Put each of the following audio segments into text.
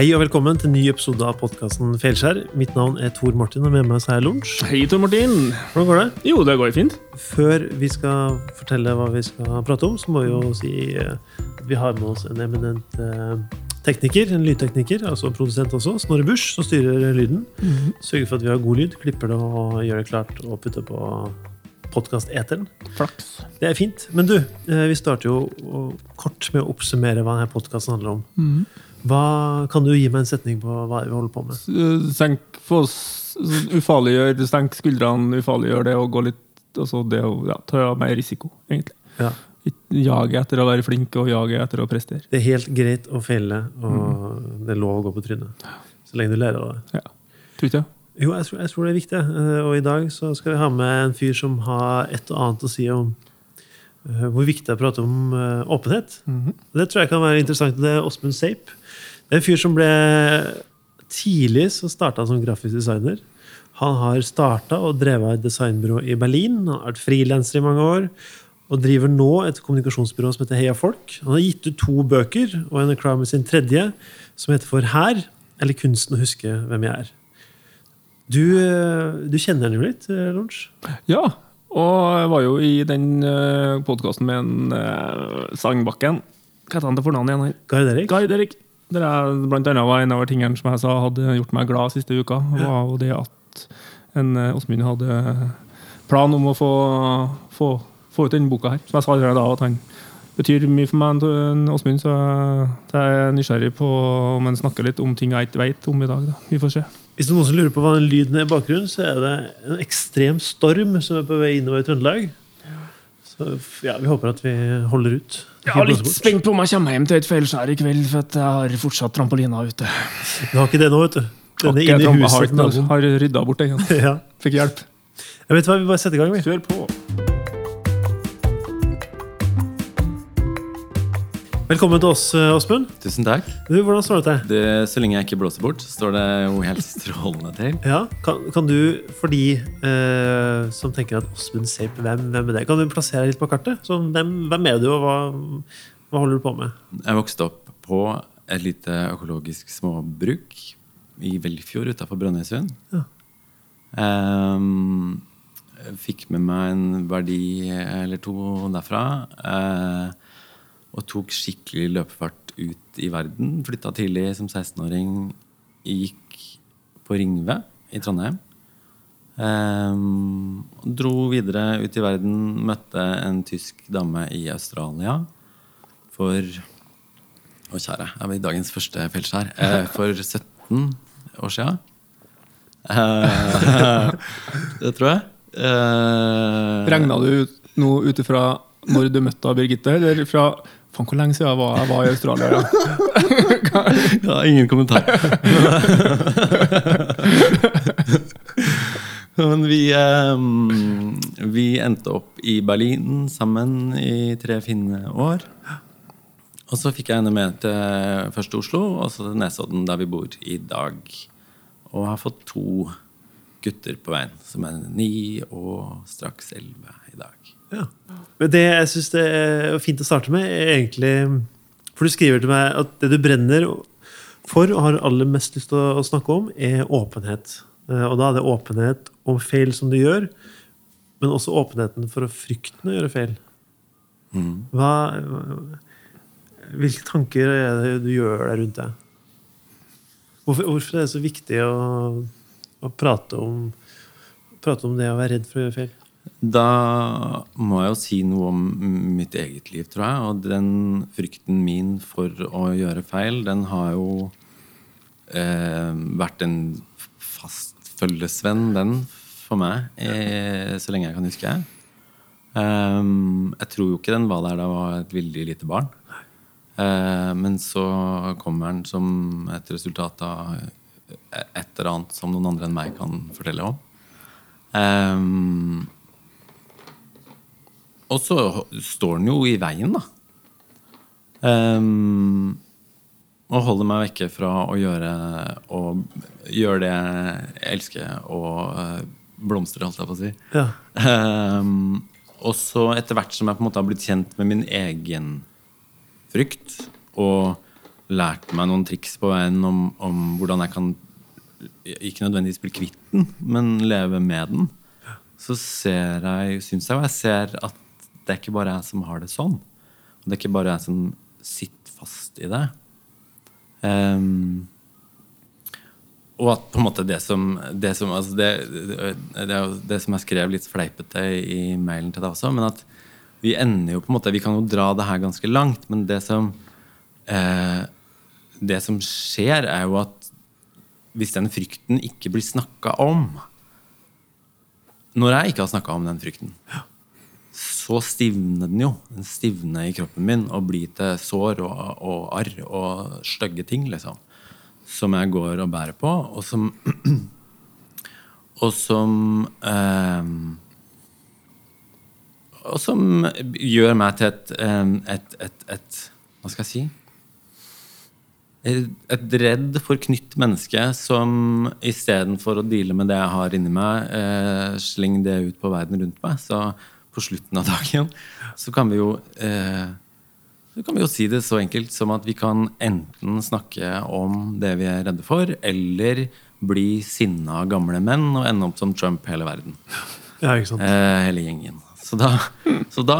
Hei og velkommen til en ny episode av podkasten Feilskjær. Mitt navn er Tor Martin, og med meg så er Lunsj. Hei, Tor Martin. Hvordan går det? Jo, det går fint. Før vi skal fortelle hva vi skal prate om, så må vi jo si eh, at vi har med oss en eminent eh, tekniker, en lydtekniker, altså produsent også, Snorre Busch, som styrer lyden. Sørger for at vi har god lyd, klipper det og gjør det klart og putter på podkast-eteren. Det er fint. Men du, eh, vi starter jo kort med å oppsummere hva denne podkasten handler om. Hva, kan du gi meg en setning på hva vi holder på med? Eh, Senk få Ufarliggjør, senk skuldrene, ufarliggjør det og gå litt Altså det å ja, ta mer risiko, egentlig. Ja. Jage etter å være flink og jage etter å prestere. Det er helt greit å feile, og det er lov å gå på trynet. Så lenge du lærer av det. Tror ikke? Jo, jeg tror, jeg tror det er viktig. eh, Og i dag så skal vi ha med en fyr som har et og annet å si om eh, hvor viktig det er å prate om åpenhet. Det tror jeg kan være interessant. Det er Åsmund Seip. En fyr som ble tidlig så starta som grafisk designer. Han har starta og drevet et designbyrå i Berlin. Han har vært frilanser i mange år. Og driver nå et kommunikasjonsbyrå som heter Heia Folk. Han har gitt ut to bøker, og en Crime sin tredje, som heter For her, eller Kunsten å huske hvem jeg er. Du, eh, du kjenner han jo litt, eh, Lorentz? Ja. Og jeg var jo i den uh, podkasten med en uh, Sangbakken. Hva heter han til fornavn igjen? her? Gard Erik? Gard Erik. Der er blant annet var en av tingene som jeg sa hadde gjort meg glad siste uka, var jo det at en eh, Åsmund hadde plan om å få, få, få ut denne boka her. Som jeg sa allerede da, at han betyr mye for meg, Åsmund, så jeg er nysgjerrig på om han snakker litt om ting jeg ikke vet om i dag. Da. Vi får se. Hvis det er noen som lurer på hva den lyden er i bakgrunnen, så er det en ekstrem storm som er på vei innover i Trøndelag. Ja, vi håper at vi holder ut. Jeg er litt spent på om jeg kommer hjem til et feilskjær i kveld, for at jeg har fortsatt trampolina ute. Du har ikke det nå, vet du. Den er Har inne i huset. har, har rydda bort den. Ja. Fikk hjelp. Jeg vet hva, Vi bare setter i gang. vi. Kjør på. Velkommen til oss, eh, Åsmund. Tusen takk. Du, Hvordan står det til? Det, så lenge jeg ikke blåser bort, står det jo helt strålende til. Ja, kan, kan du, for de eh, som tenker at Åsmund på hvem, hvem er det? Kan du plassere litt på kartet? Så hvem, hvem er du, og hva, hva holder du på med? Jeg vokste opp på et lite økologisk småbruk i Velfjord utafor Brønnøysund. Ja. Um, fikk med meg en verdi eller to derfra. eh, og tok skikkelig løpefart ut i verden. Flytta tidlig som 16-åring. Gikk på Ringve i Trondheim. Um, dro videre ut i verden. Møtte en tysk dame i Australia for Å, kjære. Jeg var i dagens første feilskjær. Uh, for 17 år sia. Uh, det tror jeg. Uh, Regna du ut nå ut ifra når du møtte Birgitte, eller fra Faen, hvor lenge siden jeg var, jeg var i Australia? Ja. Ja, ingen kommentar. Men vi, eh, vi endte opp i Berlin sammen i tre fine år. Og så fikk jeg henne med til først Oslo, og så til Nesodden, der vi bor i dag. Og har fått to gutter på veien, som er ni og straks elleve i dag. Ja. Men det jeg syns er fint å starte med, er egentlig For du skriver til meg at det du brenner for og har aller mest lyst til å snakke om, er åpenhet. Eh, Og da er det åpenhet om feil som du gjør, men også åpenheten for å frykten å gjøre feil. Hva, hvilke tanker er det du gjør deg rundt det? Hvorfor, hvorfor er det så viktig å, å prate, om, prate om det å være redd for å gjøre feil? Da må jeg jo si noe om mitt eget liv, tror jeg. Og den frykten min for å gjøre feil, den har jo eh, vært en fast følgesvenn, den, for meg, eh, så lenge jeg kan huske. Um, jeg tror jo ikke den var der da jeg var et veldig lite barn. Uh, men så kommer den som et resultat av et eller annet som noen andre enn meg kan fortelle om. Um, og så står den jo i veien, da. Um, og holder meg vekke fra å gjøre, å gjøre det jeg elsker, og uh, blomstre, holdt jeg på å si. Ja. Um, og så etter hvert som jeg på en måte har blitt kjent med min egen frykt, og lært meg noen triks på veien om, om hvordan jeg kan ikke nødvendigvis bli kvitt den, men leve med den, så ser jeg, syns jeg og jeg ser at det er ikke bare jeg som har det sånn. Og det er ikke bare jeg som sitter fast i det. Um, og at på en måte det som Det som, altså det, det, det, som jeg skrev litt fleipete i mailen til deg også, men at vi ender jo på en måte Vi kan jo dra det her ganske langt, men det som eh, Det som skjer, er jo at hvis den frykten ikke blir snakka om Når jeg ikke har snakka om den frykten, så stivner den jo. Den stivner i kroppen min og blir til sår og, og arr og stygge ting, liksom. Som jeg går og bærer på, og som Og som eh, Og som gjør meg til et, et, et, et Hva skal jeg si? et redd, forknytt menneske som istedenfor å deale med det jeg har inni meg, eh, slenger det ut på verden rundt meg. Så på slutten av dagen så kan vi jo eh, så kan vi jo si det så enkelt som at vi kan enten snakke om det vi er redde for, eller bli sinna gamle menn og ende opp som Trump hele verden. Ja, ikke sant? Eh, hele gjengen. Så da, så da,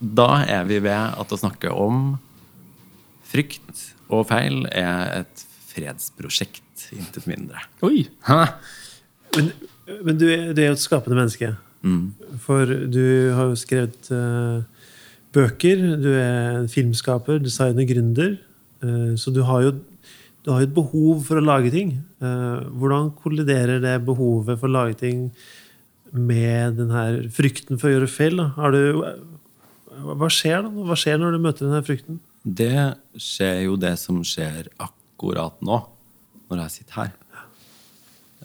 da er vi ved at å snakke om frykt og feil er et fredsprosjekt, intet mindre. Oi! Hæ? Men, men du, er, du er jo et skapende menneske. Mm. For du har jo skrevet uh, bøker, du er filmskaper, designer, gründer. Uh, så du har jo du har jo et behov for å lage ting. Uh, hvordan kolliderer det behovet for å lage ting med den her frykten for å gjøre feil? Du, hva skjer da? Hva skjer når du møter den her frykten? Det skjer jo det som skjer akkurat nå, når jeg sitter her.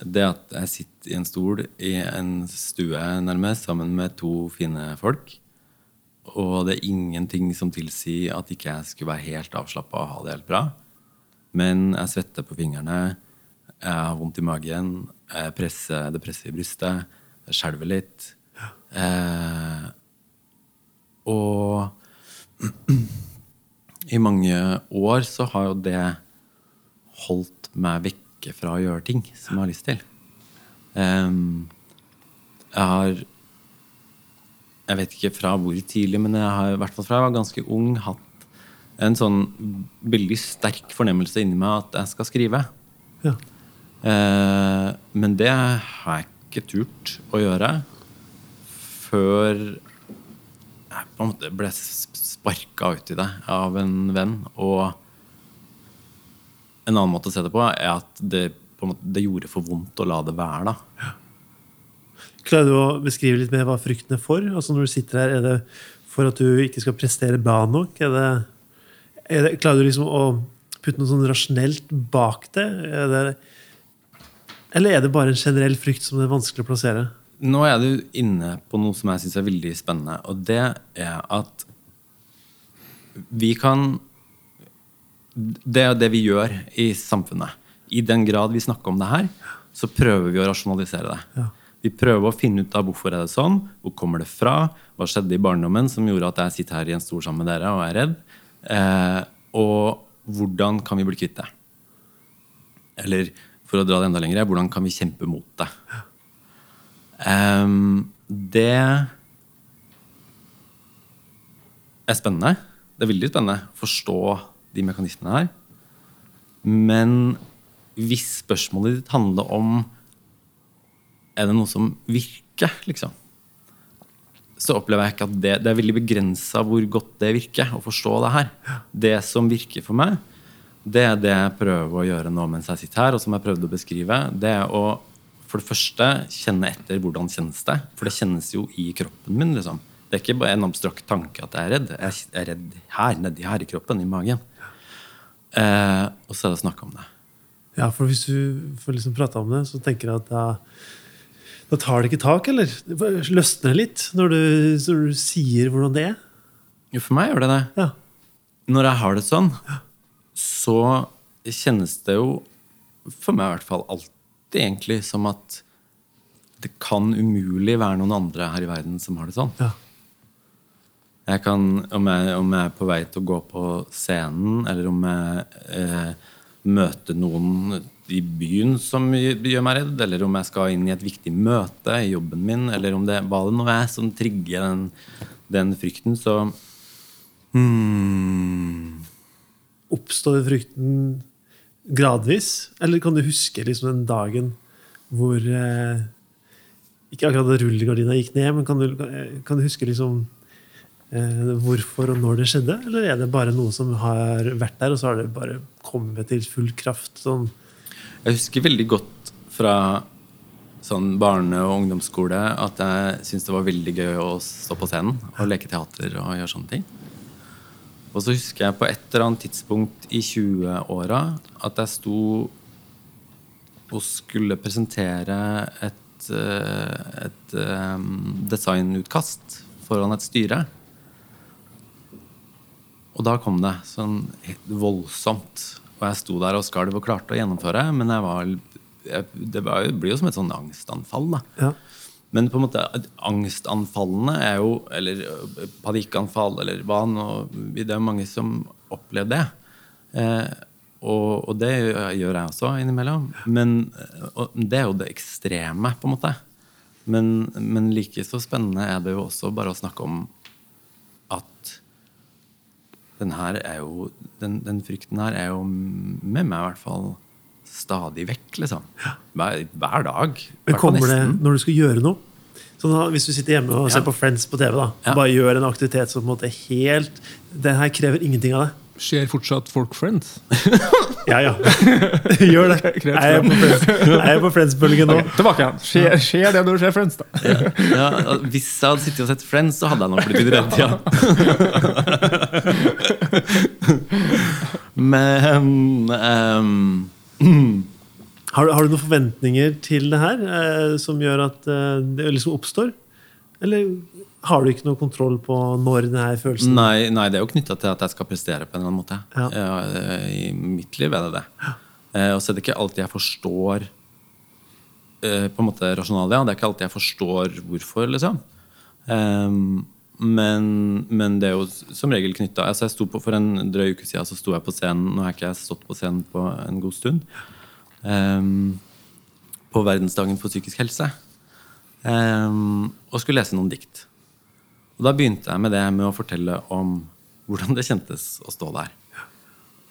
Det at jeg sitter i en stol i en stue nærmest sammen med to fine folk. Og det er ingenting som tilsier at ikke jeg skulle være helt avslappa og ha det helt bra. Men jeg svetter på fingrene, jeg har vondt i magen, jeg presser, det presser i brystet, jeg skjelver litt. Eh, og i mange år så har jo det holdt meg vekke fra å gjøre ting som jeg har lyst til. Um, jeg har Jeg vet ikke fra hvor tidlig, men jeg har i hvert fall fra jeg var ganske ung, hatt en sånn veldig sterk fornemmelse inni meg at jeg skal skrive. Ja. Uh, men det har jeg ikke turt å gjøre før jeg på en måte ble sparka i det av en venn. Og en annen måte å se det på er at det, på en måte, det gjorde for vondt å la det være. da. Klarer du å beskrive litt mer hva frykten er for? Altså Når du sitter her, Er det for at du ikke skal prestere bra nok? Er det, er det, klarer du liksom å putte noe sånn rasjonelt bak det? Det? Eller er det bare en generell frykt som det er vanskelig å plassere? Nå er du inne på noe som jeg syns er veldig spennende, og det er at vi kan Det er det vi gjør i samfunnet. I den grad vi snakker om det her, så prøver vi å rasjonalisere det. Ja. Vi prøver å finne ut av hvorfor er det sånn, hvor kommer det fra, hva skjedde i barndommen som gjorde at jeg sitter her i en stol sammen med dere og er redd, eh, og hvordan kan vi bli kvitt det? Eller for å dra det enda lenger, hvordan kan vi kjempe mot det? Um, det er spennende. Det er veldig spennende å forstå de mekanismene her. Men hvis spørsmålet ditt handler om er det noe som virker, liksom, så opplever jeg ikke at det, det er veldig begrensa hvor godt det virker å forstå det her. Det som virker for meg, det er det jeg prøver å gjøre nå mens jeg sitter her, og som jeg prøvde å beskrive. Det er å for det første kjenne etter hvordan kjennes det. For det kjennes jo i kroppen min. liksom. Det er ikke bare en abstrakt tanke at jeg er redd. Jeg er redd her, nedi her i kroppen, i magen. Eh, og så er det å snakke om det. Ja, for hvis du får liksom prate om det, så tenker jeg at da, da tar det ikke tak, eller? Det løsner litt når du, når du sier hvordan det er. Jo, for meg gjør det det. Ja. Når jeg har det sånn, så kjennes det jo, for meg i hvert fall, alltid egentlig som at det kan umulig være noen andre her i verden som har det sånn. Ja. Jeg kan, om jeg, om jeg er på vei til å gå på scenen, eller om jeg eh, møter noen i byen som gjør meg redd, eller om jeg skal inn i et viktig møte i jobben min, eller om det hva det nå er som trigger den, den frykten, så hmm, Oppstår frykten gradvis, eller kan du huske liksom den dagen hvor eh, Ikke akkurat da rullegardina gikk ned, men kan du, kan du huske liksom hvorfor og når det skjedde? Eller er det bare noe som har vært der, og så har det bare kommet til full kraft? sånn Jeg husker veldig godt fra sånn barne- og ungdomsskole at jeg syntes det var veldig gøy å stå på scenen og leke teater og gjøre sånne ting. Og så husker jeg på et eller annet tidspunkt i 20-åra at jeg sto og skulle presentere et, et, et um, designutkast foran et styre. Og da kom det sånn voldsomt. Og jeg sto der og skalv og klarte å gjennomføre, men jeg var, jeg, det var, blir jo som et sånn angstanfall. da. Ja. Men på en måte, angstanfallene er jo Eller panikkanfall, eller hva nå Det er mange som opplever det. Eh, og, og, det gjør jeg også innimellom. Men det er jo det ekstreme, på en måte. Men, men like så spennende er det jo også bare å snakke om den her er jo den, den frykten her er jo med meg i hvert fall stadig vekk, liksom. Hver, hver dag. Men kommer det når du skal gjøre noe? Sånn da, hvis du sitter hjemme og ser Ja. på Friends på TV, da, Ja. bare gjør en aktivitet som på en måte er helt Det her krever ingenting av deg. Ser fortsatt folk Friends? Ja, ja. Gjør det. Jeg er jeg på Friends-bølgen nå? Tilbake igjen. Skjer, skjer det når du ser Friends, da? Ja, hvis jeg hadde sittet og sett Friends, så hadde jeg nok blitt litt redd. Ja. Men um, Har, du- har du noen forventninger til det her eh, som gjør at eh, det liksom oppstår? Eller har du ikke noe kontroll på når denne følelsen nei, nei, det er jo knytta til at jeg skal prestere på en eller annen måte. Ja. Ja, I mitt liv er det det. Eh, og så er det ikke alltid jeg forstår eh, på en måte rasjonalia. Det er ikke alltid jeg forstår hvorfor, liksom. Ehm, men, men det er jo som regel knytta altså For en drøy uke siden så sto jeg på scenen. Nå har ikke jeg stått på scenen på en god stund. Um, på verdensdagen for psykisk helse. Um, og skulle lese noen dikt. Og da begynte jeg med det med å fortelle om hvordan det kjentes å stå der.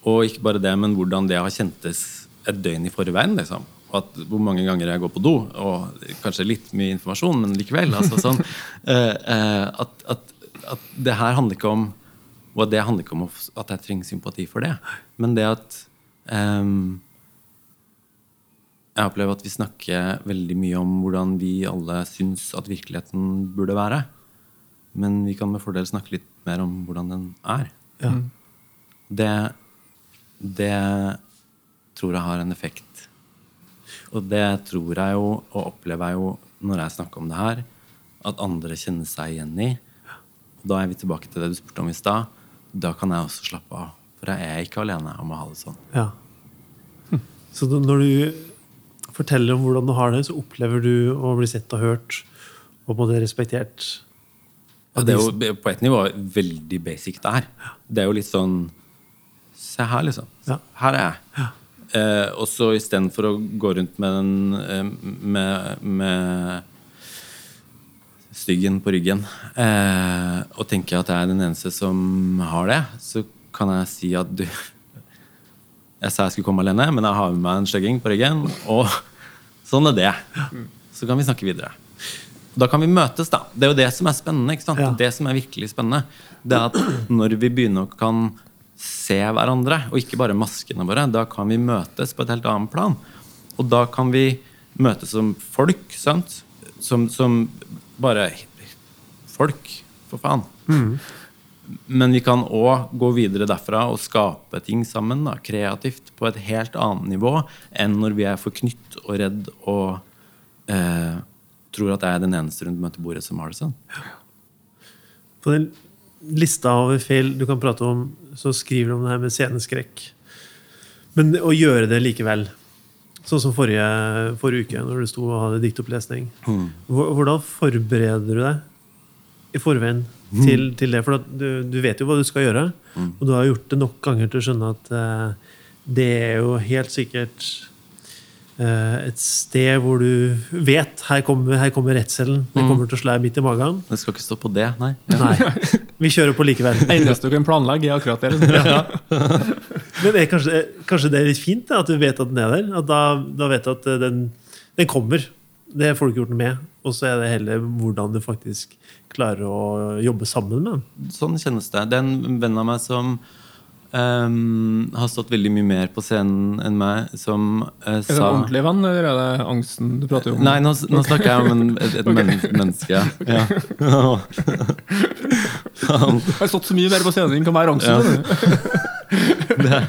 Og ikke bare det, men hvordan det har kjentes et døgn i forveien. Liksom. Og at, hvor mange ganger jeg går på do. Og kanskje litt mye informasjon, men likevel. Altså, sånn, eh, eh, at, at, at det her handler ikke om Og det handler ikke om at jeg trenger sympati for det, men det at um, jeg opplever at vi snakker veldig mye om hvordan vi alle syns at virkeligheten burde være. Men vi kan med fordel snakke litt mer om hvordan den er. Ja. Det, det tror jeg har en effekt. Og det tror jeg jo, og opplever jeg jo når jeg snakker om det her, at andre kjenner seg igjen i. Og da er vi tilbake til det du spurte om i stad. Da kan jeg også slappe av. For jeg er ikke alene om å ha det sånn. Ja. Så når du forteller om hvordan du har det, så opplever du å bli sett og hørt og på måte respektert? Ja, det er jo på et nivå veldig basic der. Det er jo litt sånn Se her, liksom. Ja. Her er jeg. Eh, og så istedenfor å gå rundt med den eh, med, med styggen på ryggen eh, og tenke at jeg er den eneste som har det, så kan jeg si at du Jeg sa jeg skulle komme alene, men jeg har med meg en stygging på ryggen, og sånn er det. Så kan vi snakke videre. Da kan vi møtes, da. Det er jo det som er spennende. ikke? Ja. Det som er virkelig spennende, det er at når vi begynner å kan se hverandre, og ikke bare maskene våre, da kan vi møtes på et helt annet plan. Og da kan vi møtes som folk, sant? Som, som bare folk, for faen. Men vi kan òg gå videre derfra og skape ting sammen, da, kreativt, på et helt annet nivå enn når vi er forknytt og redd og eh, tror at jeg er den eneste rundt møtebordet som har det sånn. På den lista over feil du kan prate om, så skriver du om det her med sceneskrekk. Men å gjøre det likevel, sånn som forrige, forrige uke, når du sto og hadde diktopplesning. Mm. Hvordan forbereder du deg i forveien til, til det. For du, du vet jo hva du skal gjøre, og du har gjort det nok ganger til å skjønne at uh, det er jo helt sikkert et sted hvor du vet her kommer, her kommer redselen. Den kommer til å slå deg midt i magen. Det skal ikke stå på det, nei. Nei, vi kjører på likevel. Eneste du kan planlegge, er akkurat det. Liksom. Men det kanskje, kanskje det er litt fint da, at du vet at den er der? At da, da vet du at eh, den, den kommer. Det får du ikke gjort noe med. Og så er det heller hvordan du faktisk klarer å jobbe sammen med den. Sånn kjennes det. Det er en venn av meg som ehm, har stått veldig mye mer på scenen enn meg, som eh, Er det ordentlig venn, eller er det angsten du prater om? Nei, nå, nå snakker jeg om en, et, et men, menneske. Ja. Han, har stått så mye mer på scenen enn kan være angsten. Ja. det er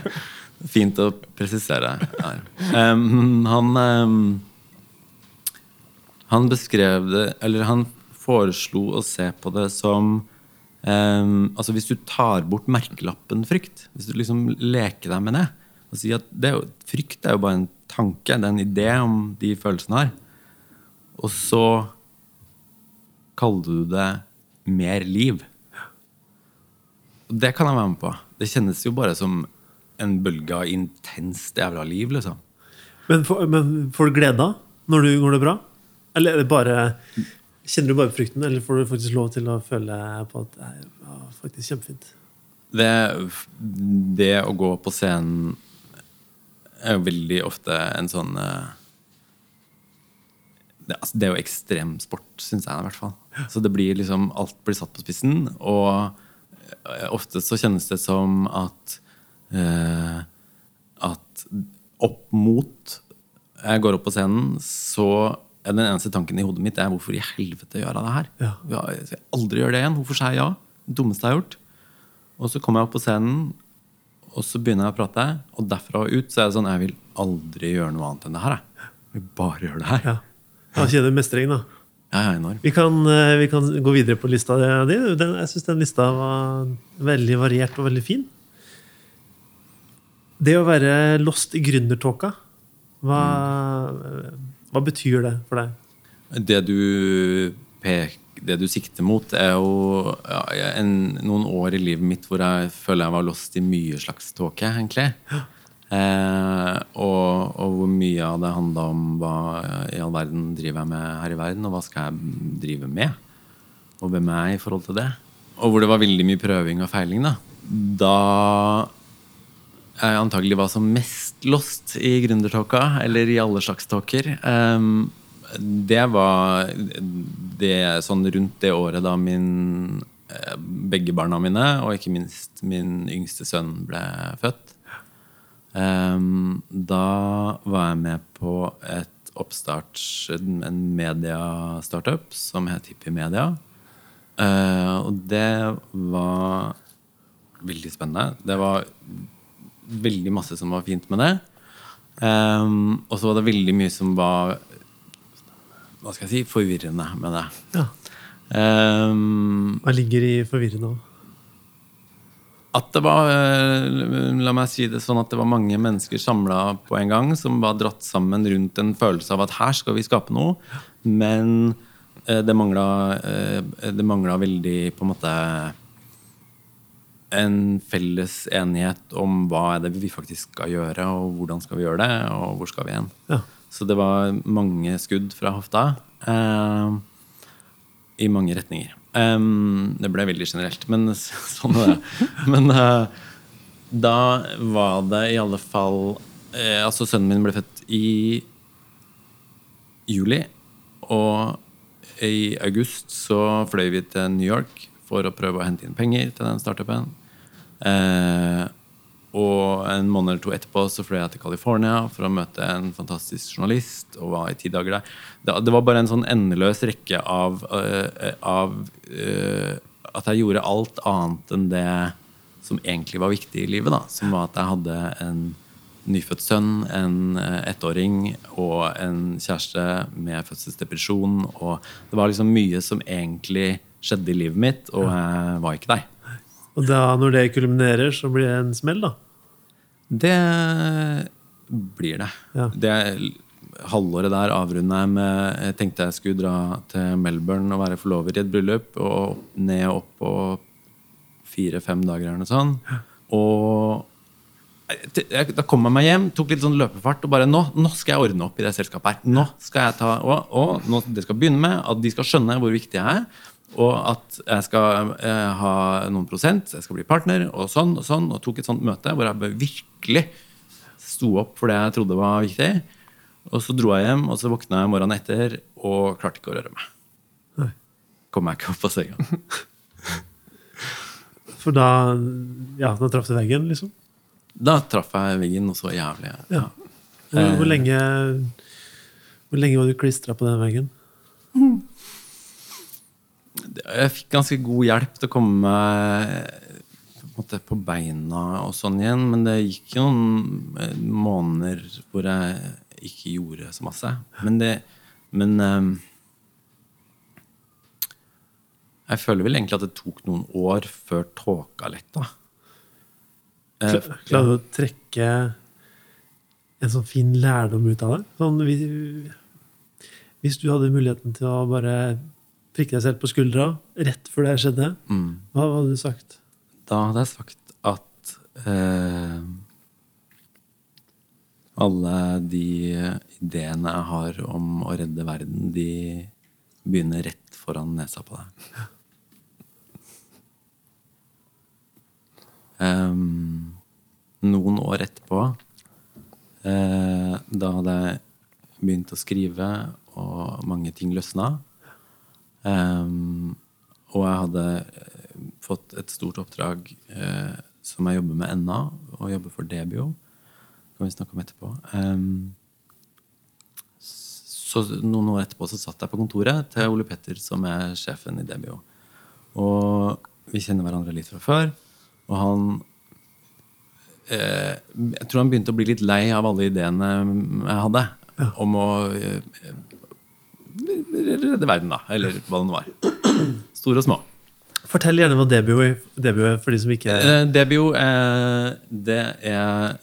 fint å presisere her. Um, han um, Han beskrev det Eller han foreslo å se på det som em, Altså Hvis du tar bort merkelappen frykt, hvis du liksom leker deg med det og sier at det er jo, Frykt er jo bare en tanke, det er en idé om de følelsene har. Og så kaller du det mer liv. Og det kan jeg være med på. Det kjennes jo bare som en bølge av intenst jævla liv, liksom. Men, får- du glede? Når du går det bra? Eller er det bare Kjenner du bare frykten, eller får du faktisk lov til å føle på at det er faktisk kjempefint? Det, det å gå på scenen er jo veldig ofte en sånn eh, det, altså, det er jo ekstremsport, syns jeg i hvert fall. Så det blir liksom Alt blir satt på spissen, og eh, ofte så kjennes det som at eh, At opp mot jeg går opp på scenen, så den eneste tanken i hodet mitt er hvorfor i helvete gjør jeg det her? Ja. Ja, Jeg skal aldri gjøre det igjen. Hvorfor sa jeg ja? Det dummeste jeg har gjort. Og så kommer jeg opp på scenen, og så begynner jeg å prate. Og derfra og ut så er det sånn Jeg vil aldri gjøre noe annet enn det her. Jeg, jeg vil bare gjøre det her. Ja. Da kjenner du mestring, da. Er enorm. Vi kan, eh, vi kan gå videre på lista di. Jeg syns den lista var veldig variert og veldig fin. Det å være lost i gründertåka, hva, hva betyr det for deg? Det du, pek, det du sikter mot, er jo ja, en, noen år i livet mitt hvor jeg føler jeg var lost i mye slags tåke, egentlig. Eh, og, og hvor mye av det handla om hva i all verden driver jeg med her i verden, og hva skal jeg drive med? Og hvem er jeg i forhold til det? Og hvor det var veldig mye prøving og feiling. Da Da antagelig var som mest lost i gründertalka, eller i alle slags talker, Ehm, det var det sånn rundt det året da min eh, begge barna mine, og ikke minst min yngste sønn, ble født. Ehm, da var jeg med på et oppstarts, en media-startup som het Hippie Media. Eh, og det var veldig spennende. Det var veldig masse som var fint med det. Um, og så var det veldig mye som var hva skal jeg si, forvirrende med det. Ja. Um, Hva ligger i forvirrende? at det var eh, La meg si det sånn at det var mange mennesker samla på en gang som var dratt sammen rundt en følelse av at her skal vi skape noe. Men eh, det mangla eh, Det mangla veldig på en måte en felles enighet om hva er det vi faktisk skal gjøre, og hvordan skal vi gjøre det, og hvor skal vi hen. Ja. Så det var mange skudd fra hofta. Eh, I mange retninger. Em, det ble veldig generelt, men sånn er det. Men eh, da var det i alle fall eh, Altså, sønnen min ble født i juli. Og i august så fløy vi til New York for å prøve å hente inn penger til den startupen. Eh, og en måned eller to etterpå så fløy jeg til California for å møte en fantastisk journalist. og var i ti dager der. Det, det var bare en sånn endeløs rekke av, uh, av uh, At jeg gjorde alt annet enn det som egentlig var viktig i livet. da, Som var at jeg hadde en nyfødt sønn, en eh, ettåring og en kjæreste med fødselsdepresjon. Og det var liksom mye som egentlig skjedde i livet mitt, og jeg var ikke der. Og da, når det kulminerer, så blir det en smell, da. Det blir det. Ja. det. halvåret der avrunda jeg med Jeg tenkte jeg skulle dra til Melbourne og være forlover i et bryllup. Og ned og opp på fire-fem dager eller noe sånt. Og jeg- da kom jeg meg hjem, tok litt sånn løpefart og bare nå, nå skal jeg ordne opp i det selskapet her. Nå skal jeg ta, og, og nå, Det skal begynne med at de skal skjønne hvor viktig jeg er. Og at jeg skal eh, ha noen prosent, jeg skal bli partner, og sånn og sånn. Og tok et sånt møte hvor jeg virkelig sto opp for det jeg trodde var viktig. Og så dro jeg hjem, og så våkna jeg morgenen etter og klarte ikke å røre meg. Nei. Kom meg ikke opp av senga. For da Ja, da traff du veggen, liksom? Da traff jeg veggen og så jævlig. Ja. Hvor, hvor lenge Hvor lenge var du klistra på den veggen? Jeg fikk ganske god hjelp til å komme på, på beina og sånn igjen, men det gikk jo noen eh, måneder hvor jeg ikke gjorde så masse. Men det Men um, jeg føler vel egentlig at det tok noen år før tåka letta. Eh, Klarer du å trekke en sånn fin lærdom ut av det? Sånn, hvis, hvis du hadde muligheten til å bare prikke deg selv på skuldra rett før det skjedde, mm. hva hadde du sagt? Da hadde jeg sagt at eh, alle de ideene jeg har om å redde verden, de begynner rett foran nesa på deg. Um, noen år etterpå, eh, da hadde jeg begynt å skrive, og mange ting løsna. Em, og jeg hadde eh, fått et stort oppdrag uh, som jeg jobber med ennå, og jobber for Debio. Det kan vi snakke om etterpå. Um, så noen år etterpå så satt jeg på kontoret til Ole Petter, som er sjefen i Debio. Og vi kjenner hverandre litt fra før. Og han eh, Jeg tror han begynte å bli litt lei av alle ideene jeg hadde om å eh, redde verden, da. Eller hva det nå var. Store og små. Fortell gjerne hva Debio er, er for de som ikke Eh, Debio eh, det er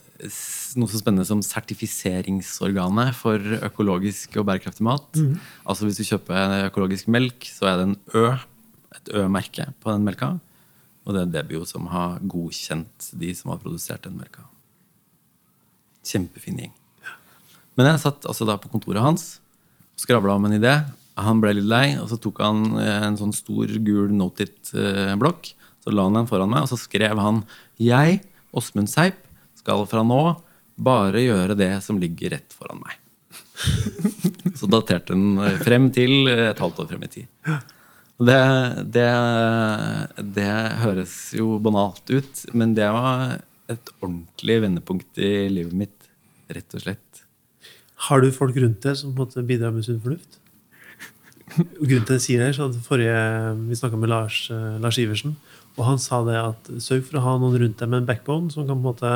noe så spennende som sertifiseringsorganet for økologisk og bærekraftig mat. Altså Hvis du kjøper økologisk melk, så er det en Ø, et Ø-merke på den melka. Og det er Debio som har godkjent de som har produsert den melka. Kjempefin gjeng. Men jeg satt altså da på kontoret hans skravla om en idé. Han ble litt lei, og så tok han eh, en sånn stor, gul Note-it-blokk. Så la han den foran meg, og så skrev han Jeg, Åsmund Seip, skal fra nå bare gjøre det som ligger rett foran meg. Så daterte den eh, frem til et halvt år frem i tid. Det, det, det høres jo banalt ut, men det var et ordentlig vendepunkt i livet mitt, rett og slett. Har du folk rundt deg som måte bidrar med sunn fornuft? Grunnen til at jeg sier det, så hadde forrige, Vi snakka med Lars, eh, Lars Iversen, og han sa det at sørg for å ha noen rundt deg med en backbone som kan på en måte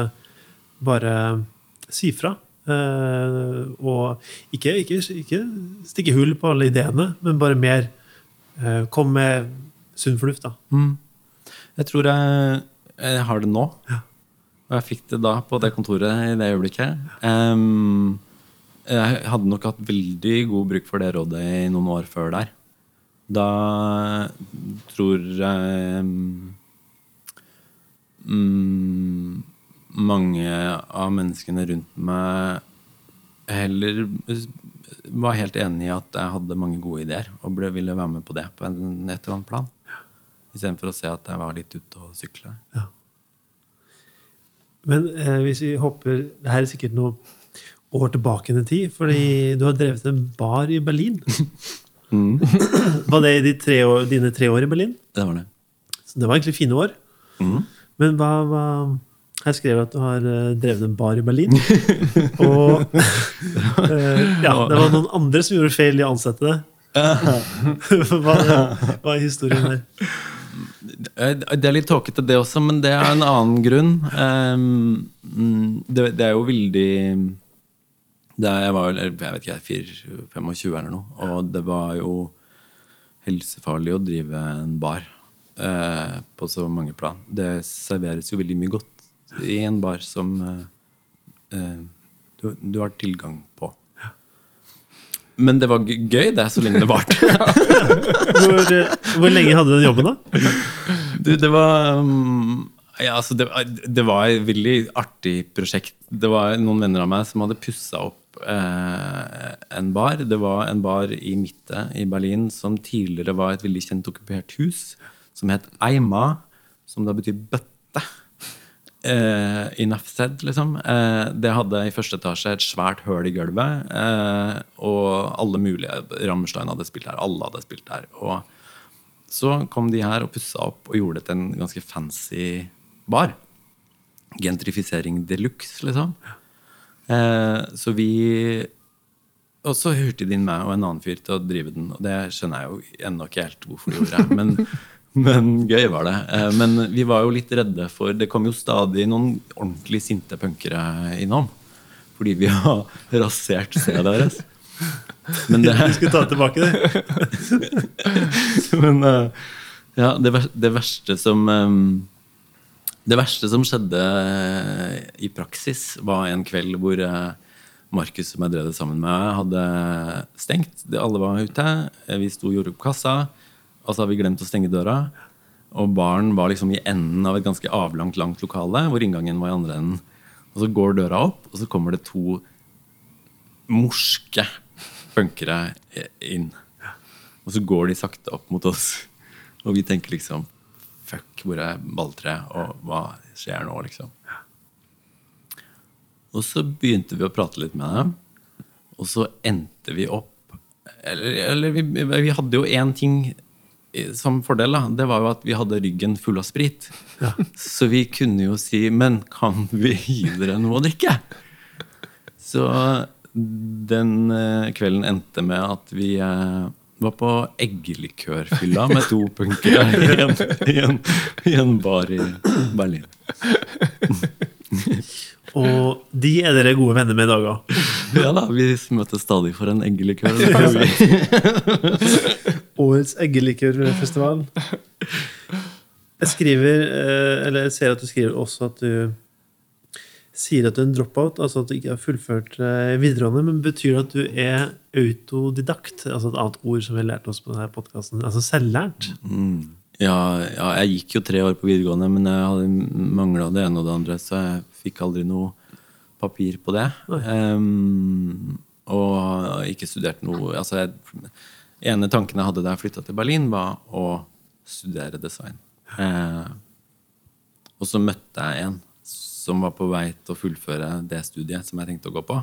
bare si fra. Eh, og ikke, ikke, ikke stikke hull på alle ideene, men bare mer eh, Kom med sunn fornuft, da. Mm. Jeg tror jeg, jeg har det nå. Og jeg fikk det da på det kontoret i det øyeblikket. Em, jeg hadde nok hatt veldig god bruk for det rådet i noen år før der. Da tror jeg mm, mange av menneskene rundt meg heller var helt enig i at jeg hadde mange gode ideer og ble, ville være med på det på en, et eller annet plan. Istedenfor å se at jeg var litt ute og sykla. Men eh, hvis vi hopper Det her er sikkert noe år tilbake i tid, fordi du har drevet en bar i Berlin. Var det de tre år, dine tre år i Berlin? Det var det. Så det var egentlig fine år. Men hva, hva Her skrev jeg at du har eh, drevet en bar i Berlin. Og eh, ja, det var noen andre som gjorde feil i å ansette deg. hva, hva er historien her? Eh, Det er litt tåkete, det også, men det er en annen grunn. Ehm, mm, det, det er jo veldig det er, Jeg var vel jeg vet ikke, 4-25 eller noe, og det var jo helsefarlig å drive en bar eh, på så mange plan. Det serveres jo veldig mye godt i en bar som eh, eh, du, du har tilgang på. Men det var gøy, det, så lenge det varte. Hvor, eh, hvor lenge hadde du den jobben, da? Du, det var um, ja, altså det, det var et veldig artig prosjekt. Det var noen venner av meg som hadde pussa opp eh, en bar. Det var en bar i midten i Berlin som tidligere var et veldig kjent okkupert hus, som het Eima, som da betyr bøtte. Eh, I Nafsed, liksom. Eh, det hadde i første etasje et svært høl i gulvet. Eh, og alle mulige Rammstein hadde spilt der. Alle hadde spilt der. Og så kom de her og pussa opp og gjorde det til en ganske fancy bar. Gentrifisering de luxe, liksom. Eh, så vi Og så hørte de inn meg og en annen fyr til å drive den. Og det skjønner jeg jo ennå ikke helt hvorfor de gjorde. Men, men gøy var det. Eh, men vi var jo litt redde for Det kom jo stadig noen ordentlig sinte punkere innom. Fordi vi har rasert stedet deres. Men det, Vi skulle ta tilbake det. Men eh, ja, det, det verste som Det verste som skjedde eh, i praksis, var en kveld hvor eh, Markus, som jeg drev det sammen med, hadde stengt. Alle var ute. Eh, Vi sto og gjorde opp kassa, og så hadde vi glemt å stenge døra. Og baren var liksom i enden av et ganske avlangt, langt lokale, hvor inngangen var i andre enden. Og så går døra opp, og så kommer det to morske punkere inn. Og så går de sakte opp mot oss. Og vi tenker liksom Fuck, hvor er balltreet? Og hva skjer nå, liksom? Og så begynte vi å prate litt med dem. Og så endte vi opp Eller, eller vi, vi hadde jo én ting som fordel. da Det var jo at vi hadde ryggen full av sprit. Så vi kunne jo si Men kan vi gi dere noe å drikke? Så den eh, kvelden endte med at vi eh, var på eggelikørfylla med to punkere i i, en, i en bar i Berlin. Og de er dere gode venner med i dag òg. Ja da, Vi møtes stadig for en eggelikør. Årets eggelikørfestival. Jeg skriver, eh, eller jeg ser at du skriver også at du sier at du er en dropout, altså at du ikke har fullført eh, videregående. Men betyr det at du er autodidakt? Altså et annet ord som vi har lært oss på denne podkasten. Altså selvlært? Ja, ja, jeg gikk jo tre år på videregående, men jeg hadde mangla det ene og det andre, så jeg fikk aldri noe papir på det. Um, og ikke studert noe altså jeg, ene tanken jeg hadde da jeg flytta til Berlin, var å studere design. Uh, og så møtte jeg en som var på vei til å fullføre det studiet som jeg tenkte å gå på.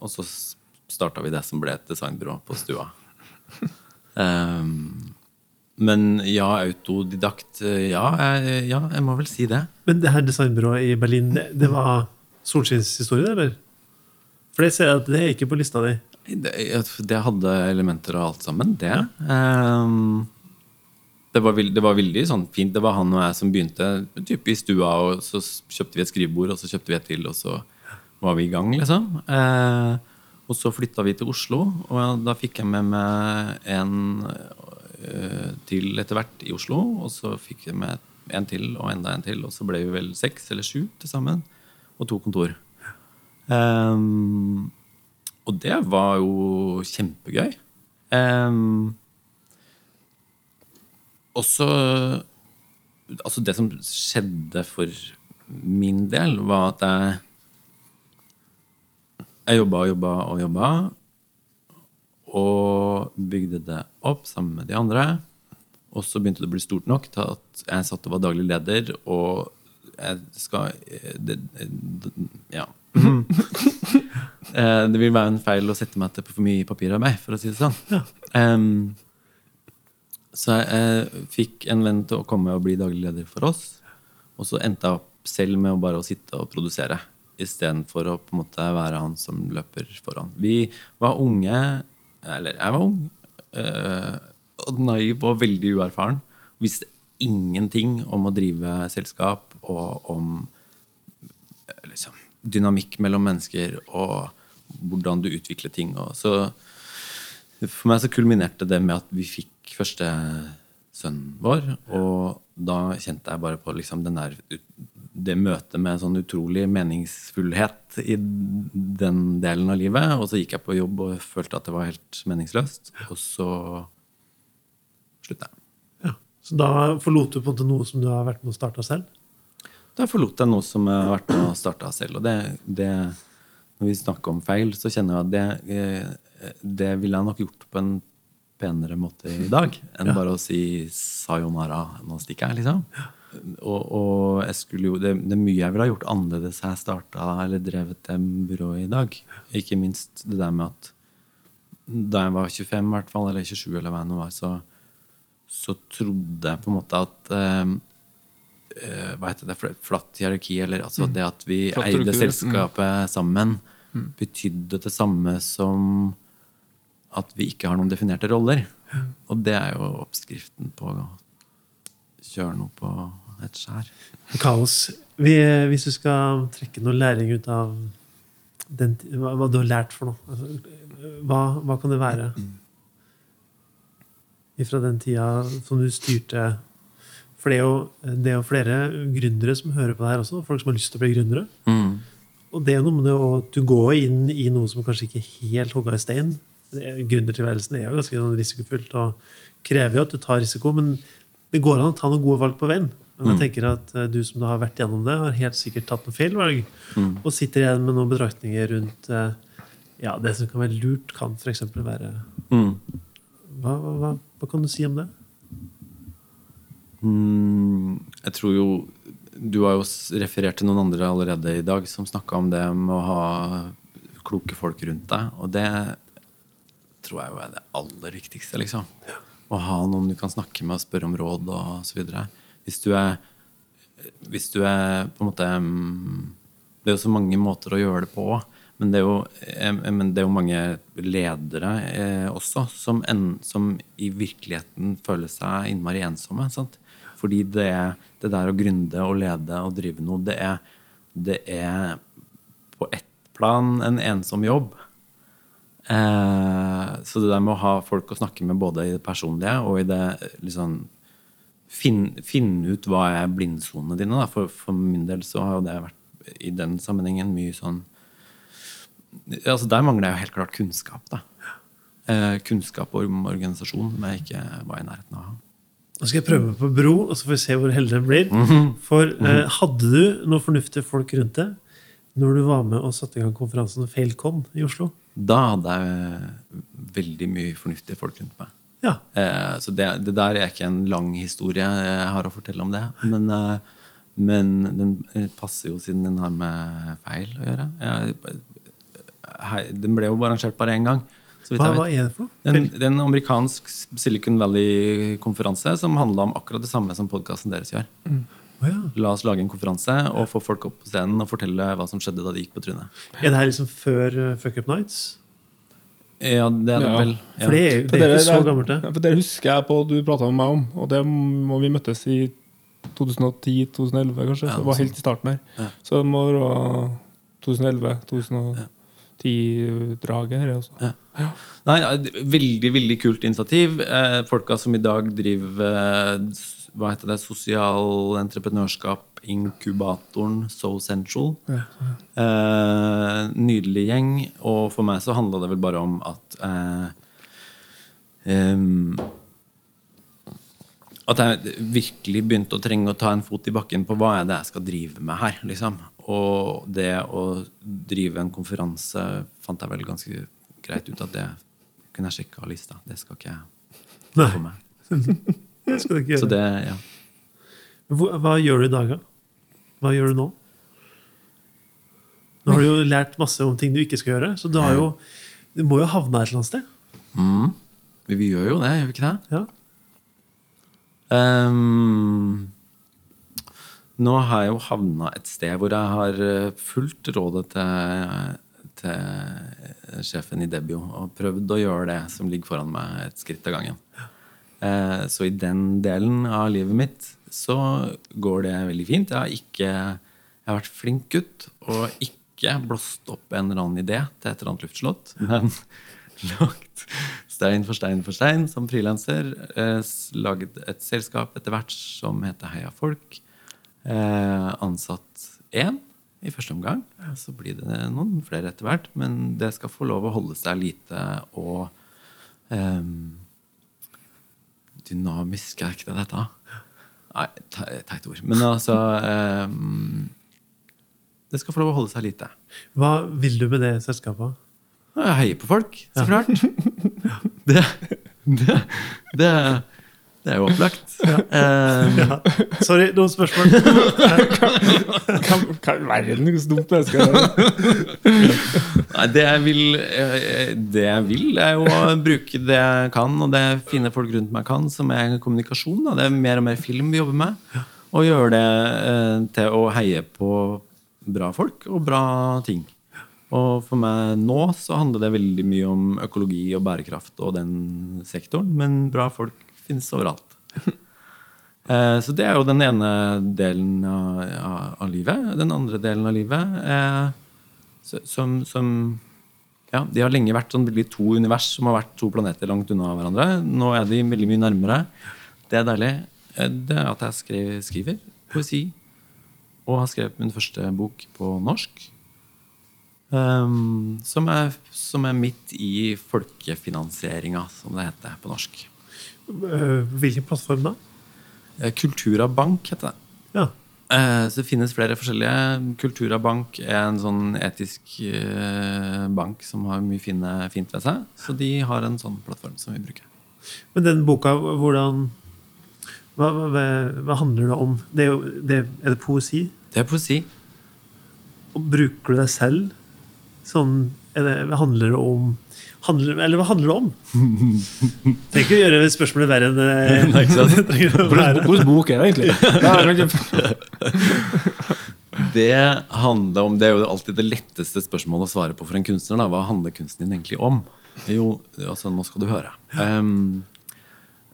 Og så starta vi det som ble et designbyrå på stua. Um, men ja, autodidakt. eh, Ja jeg, ja, jeg må vel si det. Men det her designbyrået i Berlin, det, det var solskinnshistorie, eller? For det ser jeg at det er ikke på lista di. Det, det hadde elementer av alt sammen, det. Em, det, var, det var veldig sånn fint. Det var han og jeg som begynte typ i stua, og så kjøpte vi et skrivebord, og så kjøpte vi et til, og så var vi i gang, liksom. Eh, og så flytta vi til Oslo, og da fikk jeg med meg en eh, til etter hvert i Oslo, og så fikk jeg med en til og enda en til, og så ble vi vel seks eller sju til sammen, og to kontor. Eh, og det var jo kjempegøy. Um, også Altså, det som skjedde for min del, var at jeg Jeg jobba og jobba og jobba. Og bygde det opp sammen med de andre. Og så begynte det å bli stort nok til at jeg satt og var daglig leder, og jeg skal det, det, Ja. Eh, det vil være en feil å sette meg til for mye papirarbeid, for å si det sånn. Em, så jeg fikk en venn til å komme og bli daglig leder for oss. Og så endte jeg opp selv med å bare å sitte og produsere, istedenfor å på en måte være han som løper foran. Vi var unge, eller jeg var ung, og og naiv og veldig uerfaren. Visste ingenting om å drive selskap og om eh, liksom, dynamikk mellom mennesker og hvordan du utvikler ting. Og så for meg så kulminerte det med at vi fikk første sønnen vår. Og da kjente jeg bare på liksom den der det møtet med sånn utrolig meningsfullhet i den delen av livet. Og så gikk jeg på jobb og følte at det var helt meningsløst. Og så slutta jeg. Ja. Så da forlot du på en måte noe som du har vært med å starte selv? Da forlot jeg noe som jeg har vært med å starte selv. Og det, det, når vi snakker om feil, så kjenner jeg at det, eh, det ville jeg nok gjort på en penere måte i dag enn ja. bare å si sayonara, nå stikker jeg, liksom. Og, og jeg skulle jo, det, det, er mye jeg ville ha gjort annerledes jeg starta eller drevet det byrået i dag. Ikke minst det der med at da jeg var 25, hvert fall, eller 27, eller hva det var, så, så trodde jeg på en måte at eh, Hva heter det? Flatt hierarki, eller altså mm. det at vi Flatt eide selskapet mm. sammen, mm. betydde det samme som at vi ikke har noen definerte roller. Og det er jo oppskriften på å kjøre noe på et skjær. Kaos. Vi, hvis du skal trekke noe læring ut av den, hva, hva, du har lært for noe, altså, hva, hva, kan det være? Fra den tida som du styrte For det er, jo, det er jo flere gründere som hører på det her også. Folk som har lyst til å bli gründere. Mm. Og det er noe med det at du går inn i noe som kanskje ikke er helt hogga i stein gründertilværelsen er jo ganske sånn risikofylt og krever jo at du tar risiko. Men det går an å ta noen gode valg på veien. Men jeg mm. tenker at eh, Du som har vært gjennom det, har helt sikkert tatt noen feil valg. Mm. Og sitter igjen med noen betraktninger rundt eh, ja, det som kan være lurt, kan f.eks. være mm. hva, hva, hva, kan du si om det? Mm, jeg tror jo Du har jo referert til noen andre allerede i dag som snakka om det med å ha kloke folk rundt deg. Og det tror jeg er det aller viktigste. liksom. Å ha noen du kan snakke med og spørre om råd og så videre. Hvis du er Hvis du er på en måte mm, Det er jo så mange måter å gjøre det på. Men det er jo, men det er jo mange ledere eh, også som, en, som, i virkeligheten føler seg innmari ensomme. Sant? Fordi det, det der å gründe og lede og drive noe, det er, det er på ett plan en ensom jobb. Eh, så det der med å ha folk å snakke med både i det personlige og i det liksom Finne finn ut hva er blindsonene dine. Da. For, for, min del så har jo det vært i den sammenhengen mye sånn altså Der mangler jeg jo helt klart kunnskap. da. Eh, kunnskap om organisasjon som jeg ikke var i nærheten av å ha. Nå skal jeg prøve på bro, og så får vi se hvor heldig den blir. Mm -hmm. For eh, hadde du noen fornuftige folk rundt deg når du var med og satte i gang konferansen Failcon i Oslo? Da hadde jeg veldig mye fornuftige folk rundt meg. Ja. Eh, så det, det, der er ikke en lang historie jeg har å fortelle om det. Men, eh, men den passer jo siden den har med feil å gjøre. Jeg, hei, den ble jo arrangert bare én gang. Hva, hva, er det for noe? Det er en amerikansk Silicon Valley-konferanse som handla om akkurat det samme som podkasten deres gjør. Mm. Oh, ja. La oss lage en konferanse og få folk opp på scenen og fortelle hva som skjedde da de gikk på trynet. Er det her liksom før uh, Fuck Up Nights? Ja, det er det ja. vel. Ja. For det er, det er ikke så gammelt, det. For det husker jeg på du prata med meg om, og det må vi møttes i 2010-2011, kanskje. det var helt i starten her. Så det må være 2011-2010 draget her også. Ja. Ja. Nei, veldig, veldig kult initiativ. Eh, folka som i dag driver eh, hva heter det, sosial entreprenørskap, inkubatoren So Central. Ja, ja. Eh, nydelig gjeng. Og for meg så handla det vel bare om at eh, um, At jeg virkelig begynte å trenge å ta en fot i bakken på hva er det jeg skal drive med her. liksom. Og det å drive en konferanse fant jeg vel ganske greit ut at det kunne jeg sjekke av lista. Det skal ikke jeg få meg. Det skal du ikke gjøre. Så det, ja. Hva, hva gjør du i dag, da? Hva gjør du nå? Nå har du jo lært masse om ting du ikke skal gjøre, så du, har jo, du må jo havne et eller annet sted. Mm. Vi gjør jo det, gjør vi ikke det? Ja. Um, nå har jeg jo havna et sted hvor jeg har eh, fulgt rådet til, til sjefen i Debio og prøvd å gjøre det som ligger foran meg, et skritt av gangen. Eh, så i den delen av livet mitt så går det veldig fint. Jeg har, ikke, jeg har vært flink gutt og ikke blåst opp en eller annen idé til et eller annet luftslott, men lagt stein for stein for stein som frilanser. Lagd laget et selskap etter hvert som heter Heia Folk. eh, ansatt én i første omgang. Så blir det noen flere etter hvert. Men det skal få lov å holde seg lite og eh, Dynamisk, er ikke det dette? Nei, te- teit ord. Men altså eh, Det skal få lov å holde seg lite. Hva vil du med det selskapet? Jeg heier på folk, så klart. Det, det, det, det er jo opplagt. Eh, Ja. Sorry, noen spørsmål? Hva i verden er så dumt menneske er det? Nei, det jeg vil, eh, det jeg vil, er jo å bruke det jeg kan, og det fine folk rundt meg kan, som er kommunikasjon. Da. Det er mer og mer film vi jobber med. Og gjøre det eh, til å heie på bra folk og bra ting. Og for meg nå så handler det veldig mye om økologi og bærekraft og den sektoren, men bra folk finnes overalt. Eh, Så det er jo den ene delen av, av, livet. Den andre delen av livet eh, som, som ja, De har lenge vært sånn veldig to univers som har vært to planeter langt unna hverandre. Nå er de veldig mye nærmere. Det er deilig. Eh, Det er at jeg skrev, skriver poesi. Og har skrevet min første bok på norsk. Um, som, er, som er midt i folkefinansieringa, som det heter på norsk. Eh, Hvilken plattform da? Eh, Kultura Bank heter det. Ja. Eh, Så det finnes flere forskjellige. Kultura Bank er en sånn etisk bank som har mye fine, fint ved seg. Så de har en sånn plattform som vi bruker. Men den boka, hvordan Hva, hva, hva handler det om? Det er, jo, det, er det poesi? Det er poesi. Og bruker du deg selv? Sånn Handler det om handler, Eller hva handler det om? Trenger ikke å gjøre spørsmålet verre enn det Nei, ikke sant? Hvilken bok er det egentlig? Det handler om Det er jo alltid det letteste spørsmålet å svare på for en kunstner. Da. Hva handler kunsten din egentlig om? Jo, altså, nå skal du høre. Um,